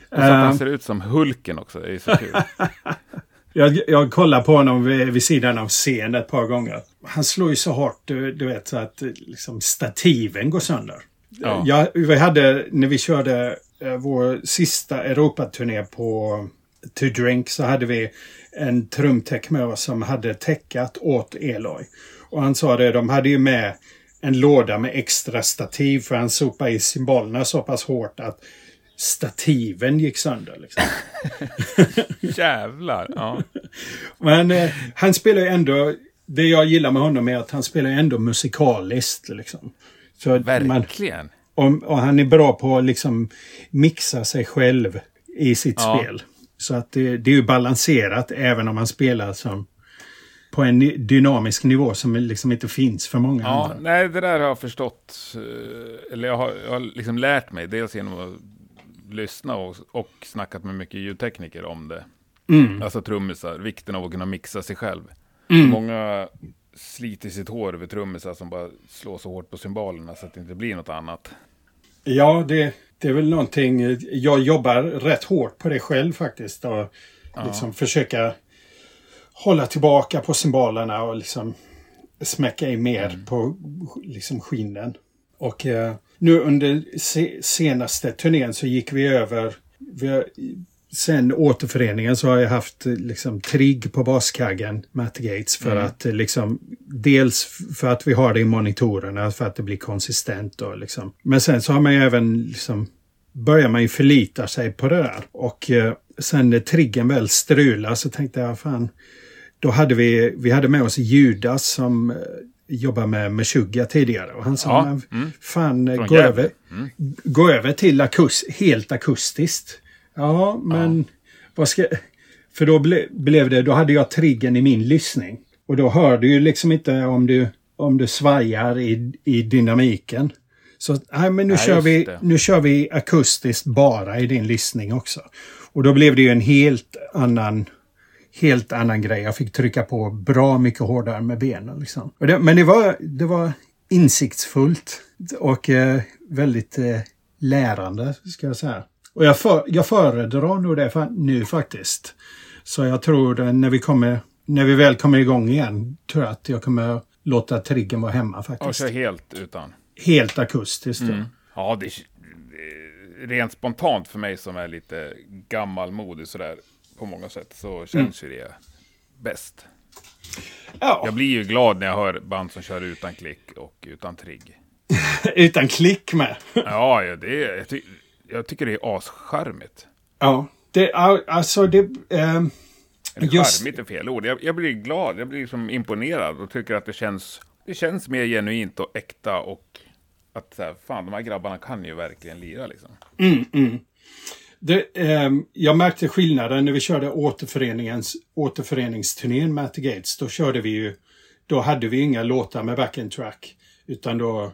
Och så att han ser ut som Hulken också. Det är så kul. <laughs> jag, jag kollar på honom vid, vid sidan av scen ett par gånger. Han slår ju så hårt, du, du vet, så att liksom, stativen går sönder. Ja. Jag, vi hade, när vi körde eh, vår sista Europaturné på To Drink så hade vi en trumtech med oss som hade täckat åt Eloy. Och han sa det, de hade ju med en låda med extra stativ för han sopade i symbolerna så pass hårt att stativen gick sönder. Liksom. <laughs> Jävlar! Ja. <laughs> Men eh, han spelar ju ändå... Det jag gillar med honom är att han spelar ju ändå musikaliskt. Liksom. Så Verkligen! Man, och, och, han är bra på att liksom mixa sig själv i sitt ja. spel. Så att det, det är ju balanserat även om han spelar som på en dynamisk nivå som liksom inte finns för många ja, andra. Nej, det där har jag förstått. Eh, eller jag har, jag har liksom lärt mig. Dels genom att lyssna och, och snackat med mycket ljudtekniker om det. Mm. Alltså trummisar, vikten av att kunna mixa sig själv. Mm. Många sliter sitt hår över trummisar som bara slår så hårt på symbolerna så att det inte blir något annat. Ja, det, det är väl någonting. Jag jobbar rätt hårt på det själv faktiskt. Och liksom ja. försöka hålla tillbaka på symbolerna och liksom smäcka i mer mm. på liksom skinnen. Och eh, nu under se senaste turnén så gick vi över. Vi sen återföreningen så har jag haft liksom trigg på baskaggen, Matt Gates, för mm. att liksom dels för att vi har det i monitorerna för att det blir konsistent och liksom. Men sen så har man ju även liksom börjar man ju förlita sig på det där och eh, sen när triggen väl strular så tänkte jag fan då hade vi, vi hade med oss Judas som eh, jobbar med Meshuggah tidigare. Och han sa, ja. mm. fan, gå över, mm. gå över till akus, helt akustiskt. Ja, men ja. vad ska... För då ble, blev det, då hade jag triggen i min lyssning. Och då hör du ju liksom inte om du, om du svajar i, i dynamiken. Så nej, men nu, nej, kör vi, nu kör vi akustiskt bara i din lyssning också. Och då blev det ju en helt annan helt annan grej. Jag fick trycka på bra mycket hårdare med benen. Liksom. Det, men det var, det var insiktsfullt och eh, väldigt eh, lärande, ska jag säga. Och jag, för, jag föredrar nog det nu faktiskt. Så jag tror när vi kommer, när vi väl kommer igång igen, tror jag att jag kommer låta triggen vara hemma faktiskt. Och så helt utan? Helt akustiskt. Mm. Ja, det är rent spontant för mig som är lite gammalmodig sådär på många sätt så känns mm. ju det bäst. Ja. Jag blir ju glad när jag hör band som kör utan klick och utan trigg. <laughs> utan klick med? ja, ja det är, jag, ty jag, tycker det är ascharmigt. Ja, det, alltså det... Eh, just... Charmigt är fel ord. Jag, jag, blir glad, jag blir liksom imponerad och tycker att det känns, det känns mer genuint och äkta och att så här, fan de här grabbarna kan ju verkligen lira liksom. Mm, mm. Det, eh, jag märkte skillnaden när vi körde återföreningens, återföreningsturnén med The Gates. Då körde vi ju, då hade vi inga låtar med backend track. Utan då,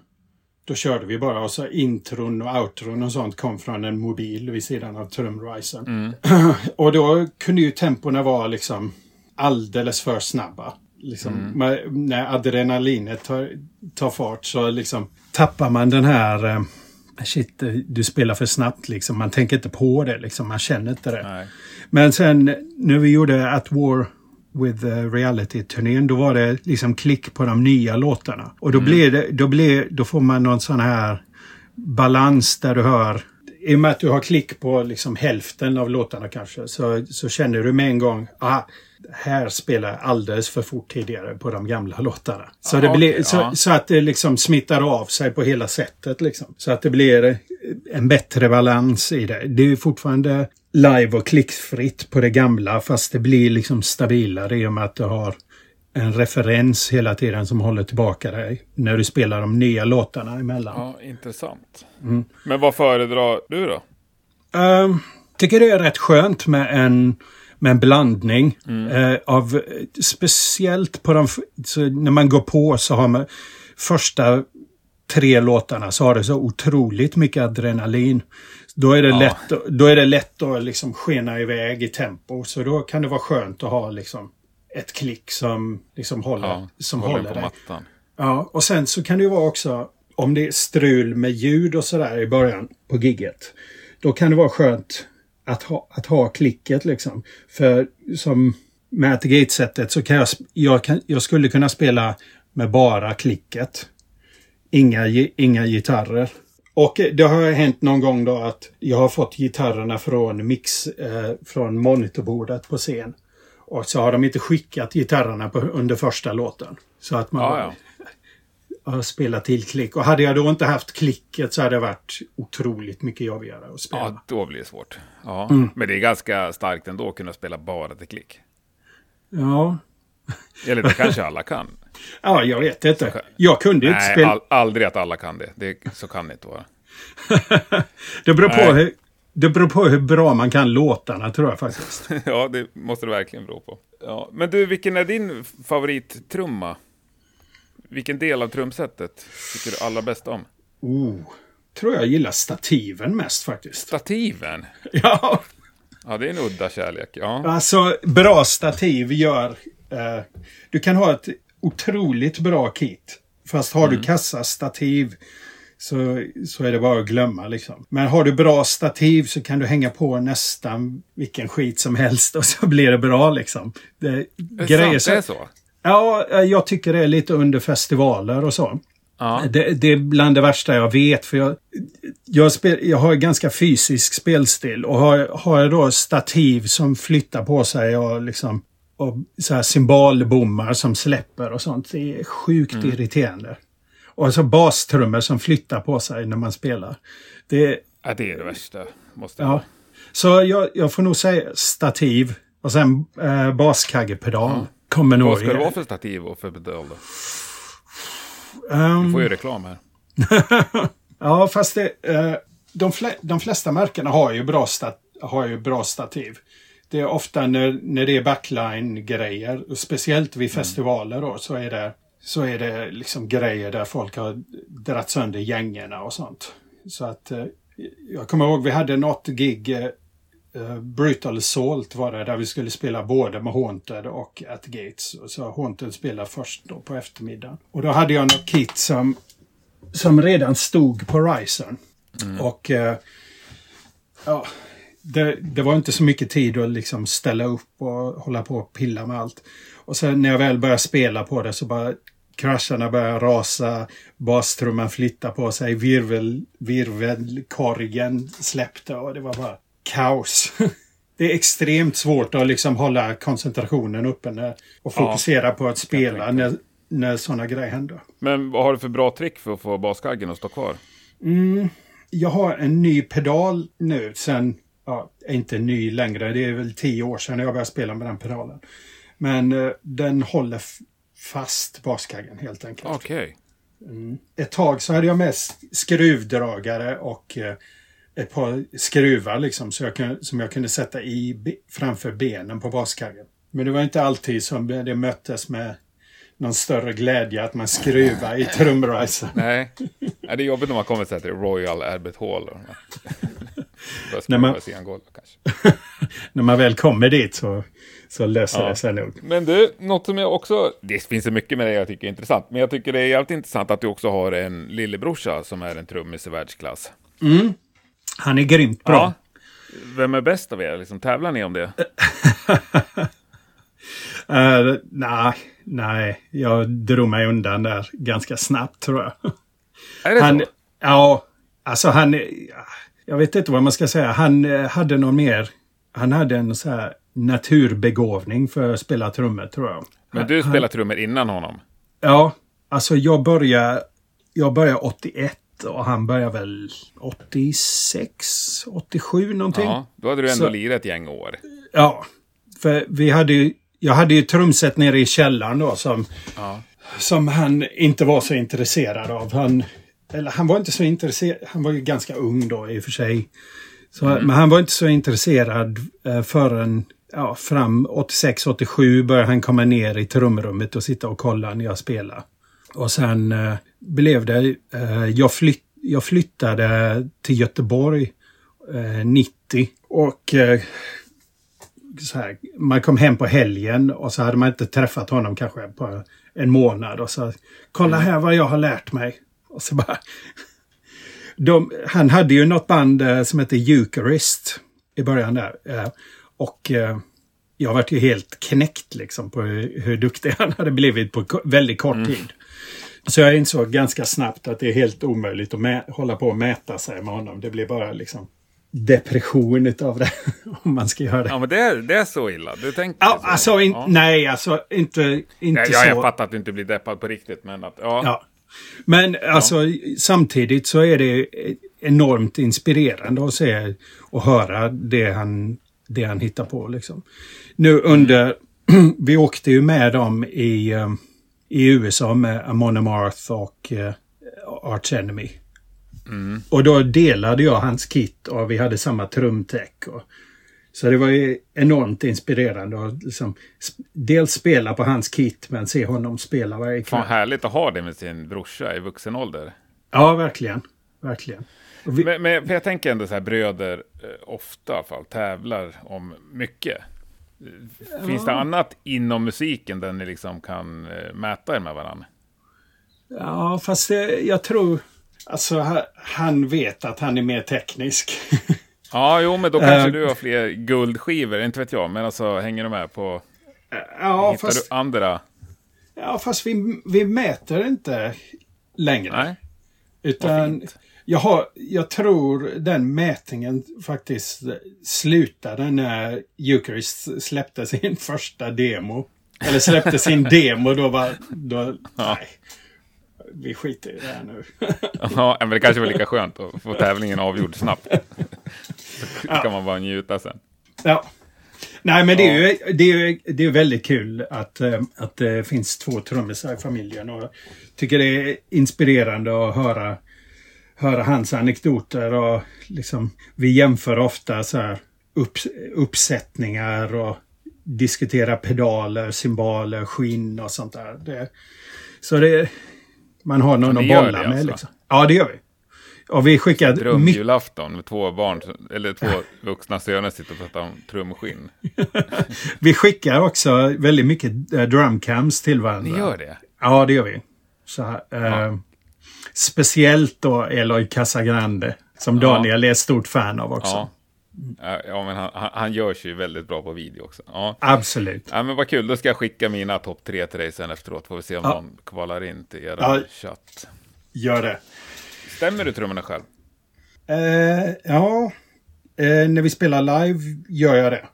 då körde vi bara och så intron och outron och sånt kom från en mobil vid sidan av trumrisen. Mm. <clears throat> och då kunde ju tempona vara liksom alldeles för snabba. Liksom, mm. när adrenalinet tar, tar fart så liksom tappar man den här eh, shit, du spelar för snabbt liksom. Man tänker inte på det liksom. Man känner inte det. Nej. Men sen när vi gjorde At War with reality-turnén, då var det liksom klick på de nya låtarna. Och då, mm. blir det, då, blir, då får man någon sån här balans där du hör i och med att du har klick på liksom hälften av låtarna kanske så, så känner du med en gång ah, här spelar jag alldeles för fort tidigare på de gamla låtarna. Så, ah, det blir, okay, så, ja. så, att det liksom smittar av sig på hela sättet. Liksom. Så att det blir en bättre balans i det. Det är fortfarande live och klickfritt på det gamla fast det blir liksom stabilare i och med att du har en referens hela tiden som håller tillbaka dig när du spelar de nya låtarna emellan. Ja, intressant. Mm. Men vad föredrar du då? Um, tycker det är rätt skönt med en med en blandning eh, av, speciellt på de, när man går på så har man första tre låtarna så har det så otroligt mycket adrenalin. Då är det, Ja. lätt, då är det lätt att liksom skena iväg i tempo. Så då kan det vara skönt att ha liksom ett klick som liksom håller, Ja, som håller håller på dig. mattan. Ja, och sen så kan det ju vara också om det är strul med ljud och sådär i början på gigget. Då kan det vara skönt att ha, att ha klicket liksom. För som med At Gate-sättet så kan jag, jag, kan jag skulle kunna spela med bara klicket. Inga, inga gitarrer. Och det har hänt någon gång då att jag har fått gitarrerna från mix, eh, från monitorbordet på scen. Och så har de inte skickat gitarrerna på, under första låten. Så att man Ja, ja. <laughs> har spelat till klick. Och hade jag då inte haft klicket så hade det varit otroligt mycket jobbigare att spela. Ja, då blir det svårt. Ja, Mm. men det är ganska starkt ändå att kunna spela bara till klick. Ja, Eller det kanske alla kan. Ja jag vet inte. Jag kunde inte Nej, spela. all, aldrig att alla kan det. det. Så kan det inte vara. <laughs> Det beror, på Nej. hur, det beror på hur bra man kan låtarna tror jag faktiskt. <laughs> ja, det måste det verkligen bero på. Ja. Men du, vilken är din favorittrumma? Vilken del av trumsetet tycker du allra bäst om? Oh, tror jag gillar stativen mest faktiskt. Stativen? <laughs> Ja, Ja, det är en udda kärlek. Ja, alltså bra stativ gör... Eh, du kan ha ett otroligt bra kit. Fast har du kassa stativ så, så är det bara att glömma liksom. Men har du bra stativ så kan du hänga på nästan vilken skit som helst och så blir det bra liksom. Det, det grejer är sant, så- det är så? Ja, jag tycker det är lite under festivaler och så. Ja. Det, det är bland det värsta jag vet för jag, jag, spel, jag har ganska fysisk spelstil och har, har jag då stativ som flyttar på sig och liksom och så här cymbalbommar som släpper och sånt. Det är sjukt irriterande. Och så bastrummor som flyttar på sig när man spelar. Det, ja, det är det värsta. Måste jag ja. Så jag, jag får nog säga stativ och sen eh, baskaggepedal. Kommer nog... Vad ska det vara för stativ och för pedal då? Ehm, Du får ju reklam här. <laughs> Ja, fast det, eh, de, fle, de flesta märkena har ju bra, stat, har ju bra stativ. Det är ofta när, när det är backline-grejer, speciellt vid festivaler då, så är det, så är det liksom grejer där folk har dratt sönder gängorna och sånt. Så att eh, jag kommer ihåg vi hade något gig, eh, Brutal Assault var det, där vi skulle spela både med Haunted och At Gates. Så Haunted spelade först då på eftermiddagen. Och då hade jag något kit som som redan stod på Ryzen. Och eh, ja, det, det var inte så mycket tid att liksom ställa upp och hålla på och pilla med allt. Och sen när jag väl började spela på det så bara krascherna började rasa, bastrumman flyttade på sig, virvel, virvelkorgen släppte och det var bara kaos. <laughs> Det är extremt svårt att liksom hålla koncentrationen uppe när, och fokusera på att spela när, när sådana grejer händer. Men vad har du för bra trick för att få baskaggen att stå kvar? Jag har en ny pedal nu sen, ja, inte ny längre, det är väl tio år sedan jag började spela med den pedalen. Men eh, den håller fast baskaggen helt enkelt. Okej. Ett tag så hade jag med skruvdragare och eh, ett par skruvar liksom så jag kunde, som jag kunde sätta i be- framför benen på baskaggen. Men det var inte alltid som det möttes med någon större glädje att man skruvar i <laughs> trumrisen. Nej. Nej, det är jobbigt när man kommer till Royal Albert Hall. <laughs> I Angola kanske. <laughs> När man väl kommer dit så, så löser Ja. det sig nog. Men du, något som jag också... Det finns så mycket med det jag tycker är intressant. Men jag tycker det är jävligt intressant att du också har en lillebrorsa som är en trummis i världsklass. Han är grymt bra. Ja. Vem är bäst av er? Liksom, tävlar ni om det? Uh, <laughs> nej, nej. Jag drog mig undan där ganska snabbt tror jag. Är det Han, så? ja, alltså han... eh, Jag vet inte vad man ska säga. Han eh, hade någon mer... Han hade en så här naturbegåvning för att spela trummor tror jag. Men du spelar trummor innan honom? Ja, alltså jag började... Jag började 81 och han började väl 86, 87 någonting. Ja, då hade du ändå Så- lirat ett gäng år. Ja, för vi hade ju... Jag hade ju trumset nere i källaren då som, Ja. som han inte var så intresserad av. Han, eller han var inte så intresserad. Han var ju ganska ung då i och för sig. Så, Men han var inte så intresserad eh, förrän ja, fram 86-87 började han komma ner i trumrummet och sitta och kolla när jag spelade. Och sen eh, blev det, eh, jag, flytt, jag flyttade till Göteborg eh, 90 och eh, så här, man kom hem på helgen och så hade man inte träffat honom kanske på en månad och så kolla här vad jag har lärt mig. Och så bara... De, han hade ju något band eh, som hette Eucharist i början där. Eh, och eh, jag vart ju helt knäckt liksom på hur, duktig han hade blivit på väldigt kort Mm. tid. Så jag insåg ganska snabbt att det är helt omöjligt att hålla på och mäta sig med honom. Det blir bara liksom depression utav det <laughs> om man ska göra det. Ja, men det är, det är så illa. Du tänker Ja, så. alltså, in, Ja. nej, alltså inte, inte Nej, så. ja, jag fattar att du inte blir deppad på riktigt, men att... Ja. Ja. Men alltså samtidigt så är det enormt inspirerande att se och höra det han, det han hittar på. Liksom. Nu under, <clears throat> vi åkte ju med dem i, eh, i USA med Amon Amarth och uh, Arch Enemy. Mm. Och då delade jag hans kit och vi hade samma trumtech. Och, så det var ju enormt inspirerande att liksom, dels spela på hans kit men se honom spela varje kväll. Fan härligt att ha det med sin brorsa i vuxen ålder. Ja, verkligen. Verkligen. Vi, Men, men jag tänker ändå så här, bröder eh, ofta i alla fall tävlar om mycket. Finns det annat inom musiken där ni liksom kan eh, mäta er med varandra? ja, fast det, jag tror... Alltså, ha- han vet att han är mer teknisk. <laughs> Ja, jo, men då kanske Eh. du har fler guldskivor, inte vet jag. Men alltså, hänger du med på... ja, hittar fast, du andra? ja, fast vi, vi mäter inte längre. Nej? Utan jag, har, jag tror den mätningen faktiskt slutade när Eucharist släppte sin <laughs> första demo. Eller släppte sin <laughs> demo då var... Då, Nej. Vi skiter i det här nu. Ja, men det kanske var lika skönt att få tävlingen avgjord snabbt. <laughs> <laughs> Så kan man bara njuta sen. Ja. Nej, men det är ju, det är det är väldigt kul att, eh, att det finns två trummisar i familjen. Och jag tycker det är inspirerande att höra, höra hans anekdoter. Och liksom, vi jämför ofta så här upp, uppsättningar och diskuterar pedaler, cymbaler, skinn och sånt där. Det, så det, man har någon Ja, att bolla med. alltså? Liksom. Ja, det gör vi. Och vi skickar mycket Drömjulafton med två barn, eller två <laughs> vuxna söner sitter och pratar om trumskinn. <laughs> Vi skickar också väldigt mycket eh, drumcams till varandra. Ni gör det? Ja, det gör vi. Så, här, eh, Speciellt då Eloy Casagrande. Som Ja. Daniel är ett stort fan av också. Ja. Ja, Ja, men han, han, han görs ju väldigt bra på video också. Ja. Absolut. ja, men vad kul. Då ska jag skicka mina topp tre till dig sen efteråt. Får vi se om Ja. någon kvalar in till er Ja. chatt. Gör det. Stämmer du trummorna själv? Eh, ja, eh, när vi spelar live gör jag det.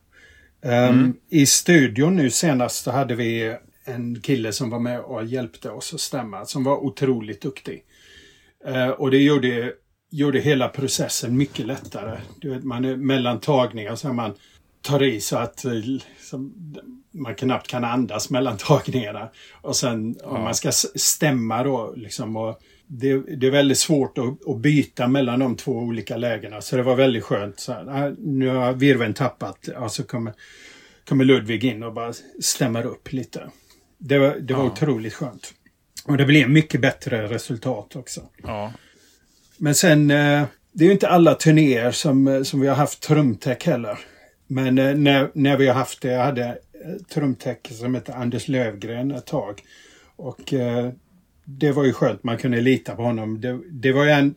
Ehm, I studion nu senast så hade vi en kille som var med och hjälpte oss att stämma, som var otroligt duktig. Eh, och det gjorde, gjorde hela processen mycket lättare. Du vet, man är mellan tagningar så man tar i så att eh, som, man knappt kan andas mellan tagningarna. Och sen om man ska stämma då liksom och det, det är väldigt svårt att, att byta mellan de två olika lägena. Så det var väldigt skönt. Så här, "Ah, nu har virveln tappat. Ja, så kommer, kommer Ludvig in och bara stämmer upp lite. Det var, det var Ja. otroligt skönt. Och det blev mycket bättre resultat också. Ja. Men sen, eh, det är ju inte alla turnéer som, eh, som vi har haft trumtech heller. Men eh, när, när vi har haft det, jag hade trumtech som hette Anders Lövgren ett tag. Och det var ju skönt, man kunde lita på honom. Det, det var ju en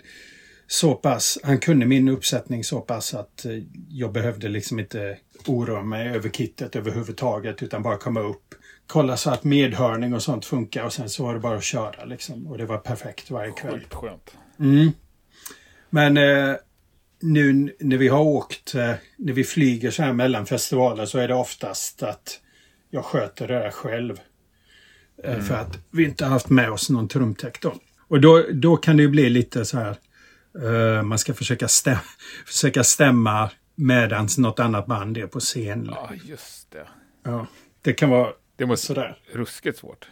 så pass, han kunde min uppsättning så pass att eh, jag behövde liksom inte oroa mig över kittet överhuvudtaget utan bara komma upp, kolla så att medhörning och sånt funkar och sen så var det bara att köra liksom. Och det var perfekt varje kväll. Sjukt skönt. Mm. Men eh, nu när vi har åkt, eh, när vi flyger så här mellan festivaler så är det oftast att jag sköter det där själv. Eh, För att vi inte har haft med oss någon trumtech då. Och då, då kan det ju bli lite så här, eh, man ska försöka, stäm <laughs> försöka stämma medans något annat band är på scen. Ja, just det. Ja, det kan vara Det måste sådär. ruskigt svårt.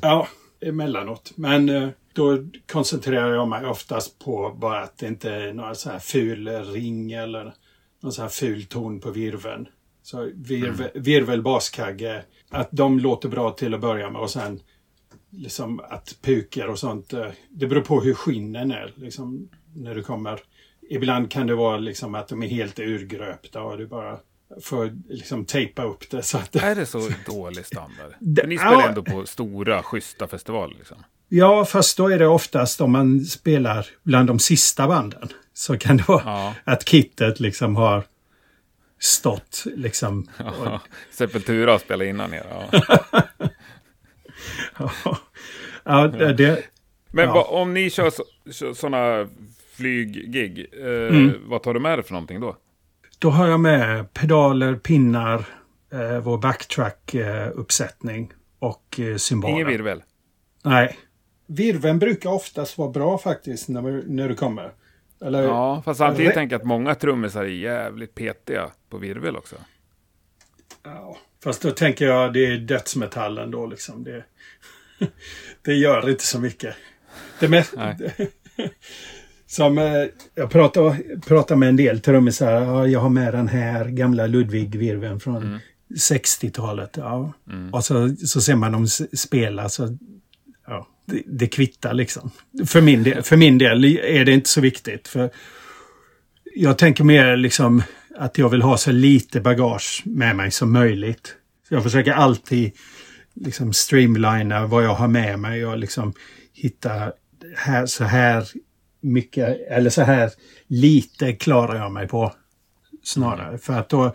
Ja, emellanåt. Men eh, då koncentrerar jag mig oftast på bara att det inte är några så här ful ring eller någon så här ful ton på virveln. Så virvel, virvel baskagge, att de låter bra till att börja med och sen liksom att puker och sånt. eh, Det beror på hur skinnen är. Liksom, när du kommer. Ibland kan det vara liksom att de är helt urgröpta och du bara får liksom tejpa upp det. Så att, Är det så dålig standard? <laughs> Det- ni spelar ja. ändå på stora, schyssta festivaler. Liksom. Ja, fast då är det oftast om man spelar bland de sista banden. Så kan det vara Ja. att kittet liksom har stått liksom. Ja. <laughs> Sepultura spelat innan er. <laughs> Ja. Ja, det, det, Men Ja. om ni kör, så, kör sådana flyggig, eh, Mm. vad tar du med dig för någonting då? då har jag med pedaler, pinnar, eh, vår backtrack-uppsättning och eh, cymbaler. Ingen virvel? Nej. Virven brukar oftast vara bra faktiskt när, när du kommer. Eller, Ja, fast samtidigt Re- tänker jag att många trummisar är jävligt petiga på virvel också. Ja, fast då tänker jag det är dödsmetallen då liksom. Det, <laughs> det gör inte så mycket. Det mest, <laughs> som eh, jag pratar, pratar med en del trummisar. Ja, jag har med den här gamla Ludwig-virveln från 60-talet. Ja. Och så, så ser man dem spela så det, det kvittar liksom. För min, del, för min del är det inte så viktigt. För jag tänker mer liksom att jag vill ha så lite bagage med mig som möjligt. Så jag försöker alltid liksom streamlina vad jag har med mig och liksom hitta här, så här mycket eller så här lite klarar jag mig på snarare. För att då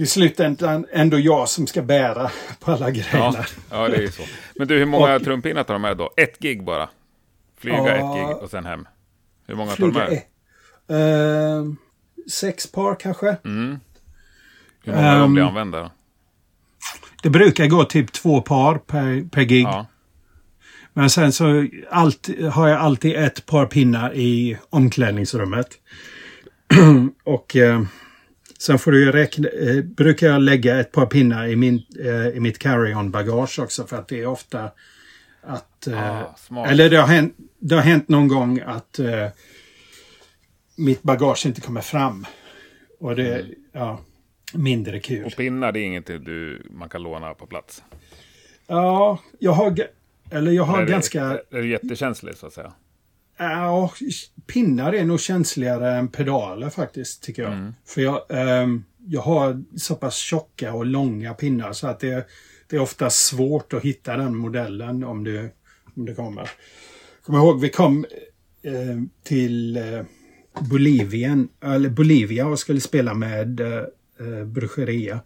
i slutändan ändå jag som ska bära på alla grejerna. Ja, ja, det är ju så. Men du, hur många Och- trumpinnar tar du med då? Ett gig bara? Flyga Ja. ett gig och sen hem? Hur många tar Flyga med? Ehm, sex par kanske. Mm. Hur många dem Ehm, blir använda? då? Det brukar gå typ två par per, per gig. Ja. Men sen så allt, har jag alltid ett par pinnar i omklädningsrummet. <clears throat> och eh, sen får du räkna, eh, brukar jag lägga ett par pinnar i, min, eh, i mitt carry-on bagage också för att det är ofta att... Eh, Ah, eller det har, hänt, det har hänt någon gång att eh, mitt bagage inte kommer fram. Och det är ja, mindre kul. Och pinnar, det är inget du, man kan låna på plats? Ja, jag har, eller jag har är, ganska... det, är du jättekänslig så att säga? Ja, pinnar är nog känsligare än pedaler faktiskt, tycker jag. För jag, ehm, jag har så pass tjocka och långa pinnar så att det, det är ofta svårt att hitta den modellen om det, om det kommer. Kom ihåg, vi kom eh, till eh, Bolivien, eller Bolivia och skulle spela med eh, eh, Brucheria.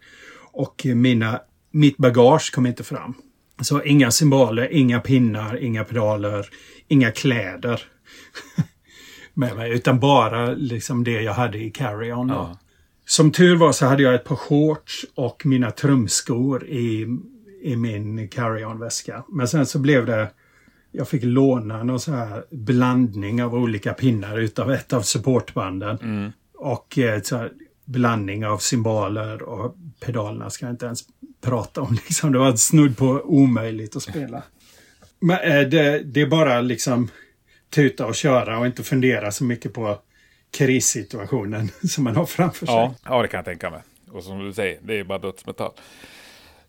Och mina, mitt bagage kom inte fram. Så inga cymbaler, inga pinnar, inga pedaler, inga kläder <laughs> med mig. Utan bara liksom det jag hade i carry-on. Ja. Som tur var så hade jag ett par shorts och mina trumskor i, i min carry-on-väska. Men sen så blev det... Jag fick låna någon så här blandning av olika pinnar utav ett av supportbanden. Och eh, så blandning av cymbaler och pedalerna ska jag inte ens prata om. <laughs> Liksom. Det var snudd på omöjligt att spela. <laughs> Men eh, det, det är bara liksom tuta och köra och inte fundera så mycket på krissituationen <laughs> som man har framför sig. Ja, ja, det kan jag tänka mig. Och som du säger, det är bara dödsmetall.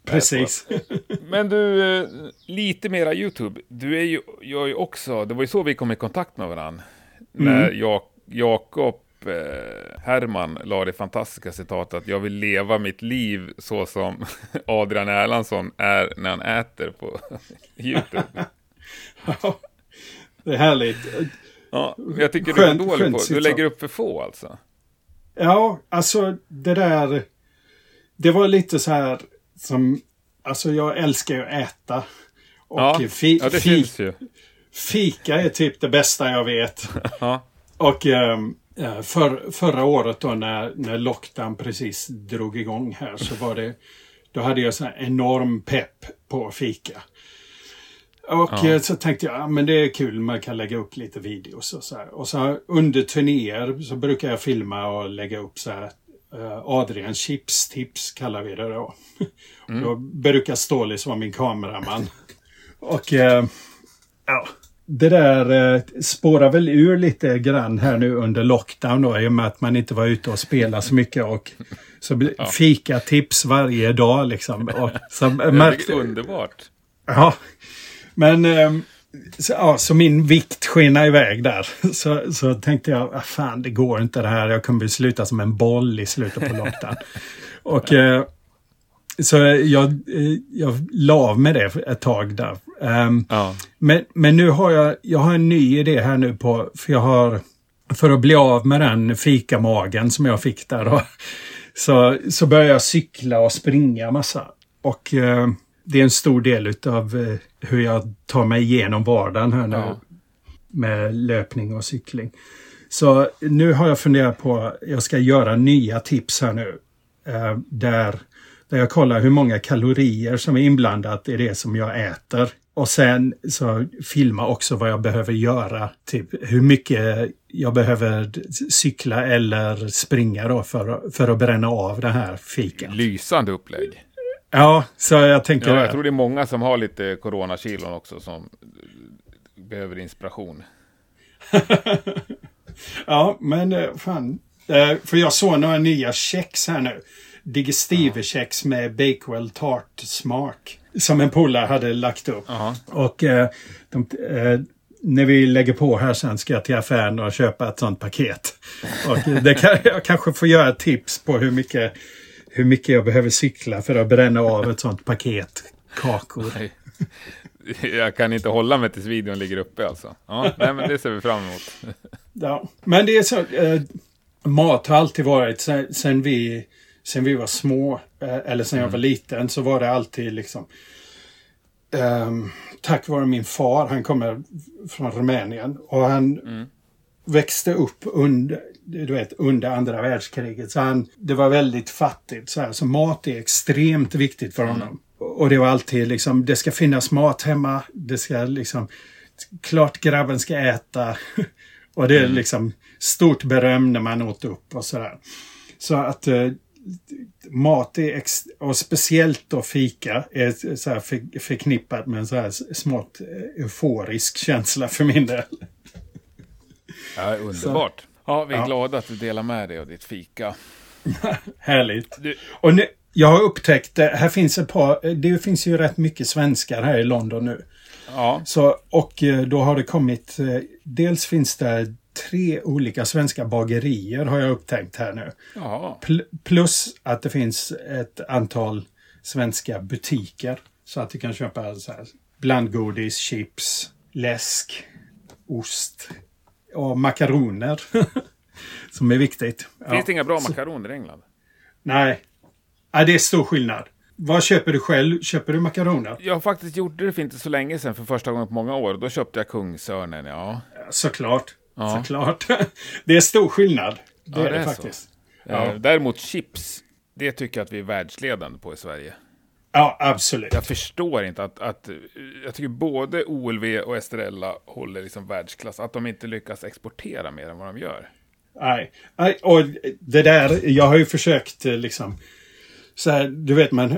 Precis. <laughs> Men du, eh, lite mera YouTube. Du är ju, jag är ju också, det var ju så vi kom i kontakt med varandra. När Jak- Jakob eh, Herman la det fantastiska citatet att jag vill leva mitt liv så som <laughs> Adrian Erlandsson är när han äter på YouTube. Ja, det är härligt. Ja, jag tycker du är Skönt- dålig skönt på, du citat. lägger upp för få alltså. Ja, alltså det där. Det var lite så här som, alltså jag älskar ju att äta. Och Ja, fi, ja det fi, ju. fika är typ det bästa jag vet. <laughs> Ja, Och ehm, eh, för, förra året då när, när lockdown precis drog igång här så var det, då hade jag så här enorm pepp på fika. Och Ja. eh, så tänkte jag, ja, men det är kul, man kan lägga upp lite videos och så här. Och så under turnéer så brukar jag filma och lägga upp så här eh, Adrian Chips Tips kallar vi det då. <laughs> Då brukar Stålis vara min kameraman. <laughs> Och eh, ja, det där eh, spårar väl ur lite grann här nu under lockdown då i och med att man inte var ute och spelade så mycket och så Ja. fika tips varje dag liksom. Och, så Det märkte, är underbart. Ja, men ehm, så, ja, så min vikt skenade iväg där. <laughs> Så, så tänkte jag, ah, fan det går inte det här. Jag kommer bli sluta som en boll i slutet på lockdown. <laughs> och eh, så jag, eh, jag la av med det ett tag där. Ehm, Ja. men, men nu har jag, jag har en ny idé här nu på, för jag har, för att bli av med den fikamagen som jag fick där då, <laughs> så, så börjar jag cykla och springa massa. Och eh, det är en stor del utav eh, hur jag tar mig igenom vardagen här nu. Ja. Med löpning och cykling. Så nu har jag funderat på, jag ska göra nya tips här nu. Eh, där, där jag kollar hur många kalorier som är inblandat i det som jag äter. Och sen så filma också vad jag behöver göra. Typ hur mycket jag behöver cykla eller springa då för, för att bränna av det här fikat. Lysande upplägg. Ja, så jag tänker... Ja, jag tror det är många som har lite coronakilon också som behöver inspiration. <laughs> Ja, men eh, fan. Eh, För jag såg några nya kex här nu. Digestive-kex med Bakewell Tart smak. Som en polare hade lagt upp. Jaha. Och eh, de, när vi lägger på här sen ska jag till affären och köpa ett sånt paket. Och det kan, <laughs> jag kanske får göra tips på hur mycket, hur mycket jag behöver cykla för att bränna av ett sånt paket kakor. Nej. Jag kan inte hålla mig tills videon ligger uppe alltså. Ja, nej, men det ser vi fram emot. Ja. Men det är så, eh, mat har alltid varit, sen, sen, vi, sen vi var små, eh, eller sen jag var liten, så var det alltid liksom ehm, Tack vare min far, han kommer från Rumänien och han växte upp under, du vet, under andra världskriget. Så han, det var väldigt fattigt. Så, här, så mat är extremt viktigt för honom. Och det var alltid liksom, det ska finnas mat hemma. Det ska liksom, klart grabben ska äta. <laughs> och det är liksom stort beröm när man åt upp och sådär. Så att eh, mat är, ex- och speciellt då fika, är så här för, förknippat med en så här smått eh, euforisk känsla för min del. Ja, underbart. Ja, vi är Ja. glada att du delar med dig av ditt fika. <laughs> Härligt. Du, Och nu, jag har upptäckt, eh, här finns ett par, det finns ju rätt mycket svenskar här i London nu. ja, Så, och eh, då har det kommit, eh, dels finns det tre olika svenska bagerier har jag upptäckt här nu. ja. Pl- plus att det finns ett antal svenska butiker. Så att du kan köpa så här, blandgodis, chips, läsk, ost och makaroner. <laughs> Som är viktigt. Ja. Finns det inga bra makaroner i England? Nej. Nej, det är stor skillnad. Vad köper du själv? Köper du makaroner? Jag har faktiskt gjort det för inte så länge sedan, för första gången på många år. Då köpte jag Kungsörnen, ja. Såklart. Ja. Såklart. <laughs> Det är stor skillnad. Det Ja, är det är så. faktiskt. Ja. Ja. Däremot chips, det tycker jag att vi är världsledande på i Sverige. Ja, absolut. Jag förstår inte att, att jag tycker både OLV och Estrella håller liksom världsklass. Att de inte lyckas exportera mer än vad de gör. Nej. Nej. Och det där, jag har ju försökt eh, liksom så här, du vet man,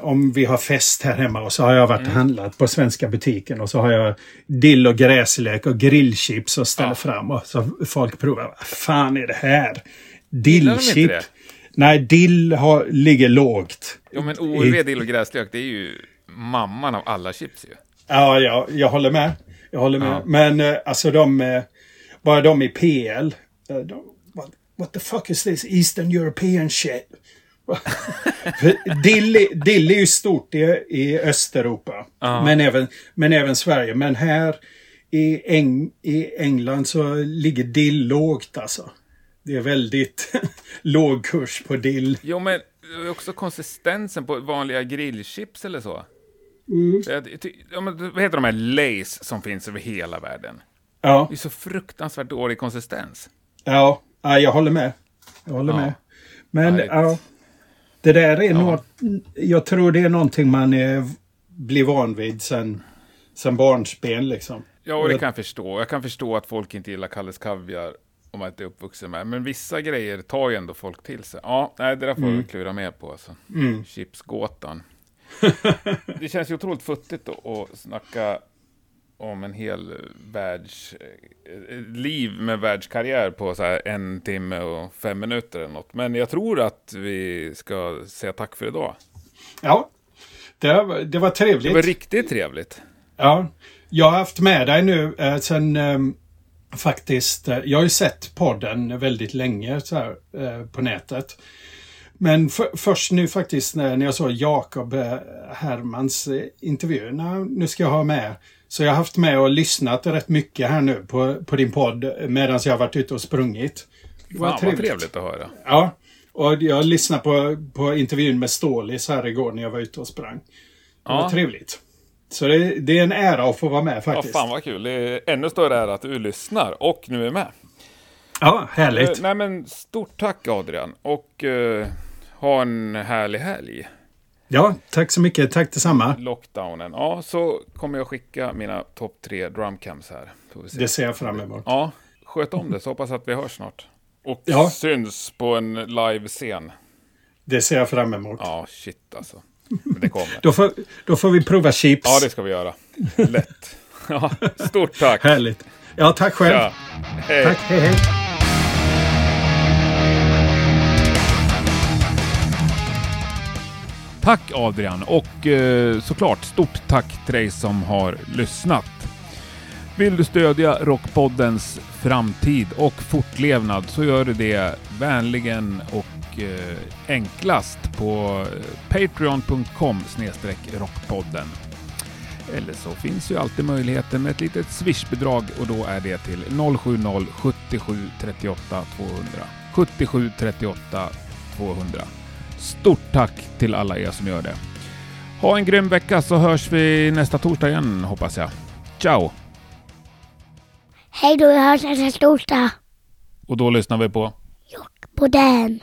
om vi har fest här hemma och så har jag varit Mm. och handlat på svenska butiken och så har jag dill och gräslök och grillchips och ställer Ja. fram och så folk provar. Vad fan är det här? Gillar de inte Dillchip? Nej, dill har, ligger lågt. Ja, men OLV, dill och gräslök, det är ju mamman av alla chips ju. Ja, ja, jag håller med. Jag håller med. Ja. Men eh, alltså de, eh, bara de i PL. eh, De, what, what the fuck is this Eastern European shit? <laughs> Dill, dill är ju stort i, i Östeuropa. Ja. Men, även, men även Sverige. Men här i, Eng, i England så ligger dill lågt alltså. Det är väldigt <laughs> låg kurs på dill. Jo, men också konsistensen på vanliga grillchips eller så. Mm. Ja, men, vad heter de här Lays som finns över hela världen? Ja, Det är så fruktansvärt dålig konsistens. ja, ja jag håller med. Jag håller Ja. med. Men ja, det där är Ja. något, jag tror det är någonting man är, blir van vid sen, sen barnsben liksom. Ja, och det kan jag förstå. Jag kan förstå att folk inte gillar Kalles Kaviar om man inte är uppvuxen med. Men vissa grejer tar ju ändå folk till sig. Ja, nej, det där får vi klura mer på. Alltså. Chipsgåtan. <laughs> det känns ju otroligt futtigt att snacka om en hel världs... eh, liv med världskarriär på så här en timme och fem minuter eller något. Men jag tror att vi ska säga tack för idag. Ja, det, var- det var trevligt. Det var riktigt trevligt. Ja, jag har haft med dig nu eh, sen eh, faktiskt. Eh, jag har ju sett podden väldigt länge så här, eh, på nätet. Men för, först nu faktiskt när, när jag såg Jakob eh, Hermans intervju. Nu ska jag ha med. Så jag har haft med och lyssnat rätt mycket här nu på, på din podd medan jag har varit ute och sprungit. Var Fan vad trevligt att höra. Ja, och jag lyssnade på, på intervjun med Stålis här igår när jag var ute och sprang. Det var Ja. trevligt. Så det, det är en ära att få vara med Ja, faktiskt. fan vad kul. Det är ännu större ära att du lyssnar och nu är med. Ja, härligt. Eh, nej men stort tack Adrian och eh, ha en härlig helg. Ja, tack så mycket. Tack detsamma. Lockdownen. Ja, så kommer jag skicka mina topp tre drumcams här. Se. Det ser jag fram emot. Ja, sköt om det så hoppas att vi hörs snart. Och Ja. syns på en live-scen. Det ser jag fram emot. Ja, shit alltså. Men det kommer. Då, får, då får vi prova chips. Ja, det ska vi göra. Lätt. <laughs> Ja, stort tack. Härligt. Ja, tack själv. Tja. Hej. Tack, hej hej. Tack Adrian och eh, såklart stort tack till dig som har lyssnat. Vill du stödja Rockpoddens framtid och fortlevnad så gör du det vänligen och enklast på eh, patreon.com rockpodden. Eller så finns ju alltid möjligheten med ett litet swishbidrag och då är det till 070 77 38 200. 77 38 200. Stort tack till alla er som gör det. Ha en grym vecka så hörs vi nästa torsdag igen hoppas jag. Ciao! Hej då, vi hörs nästa torsdag. Och då lyssnar vi på På den.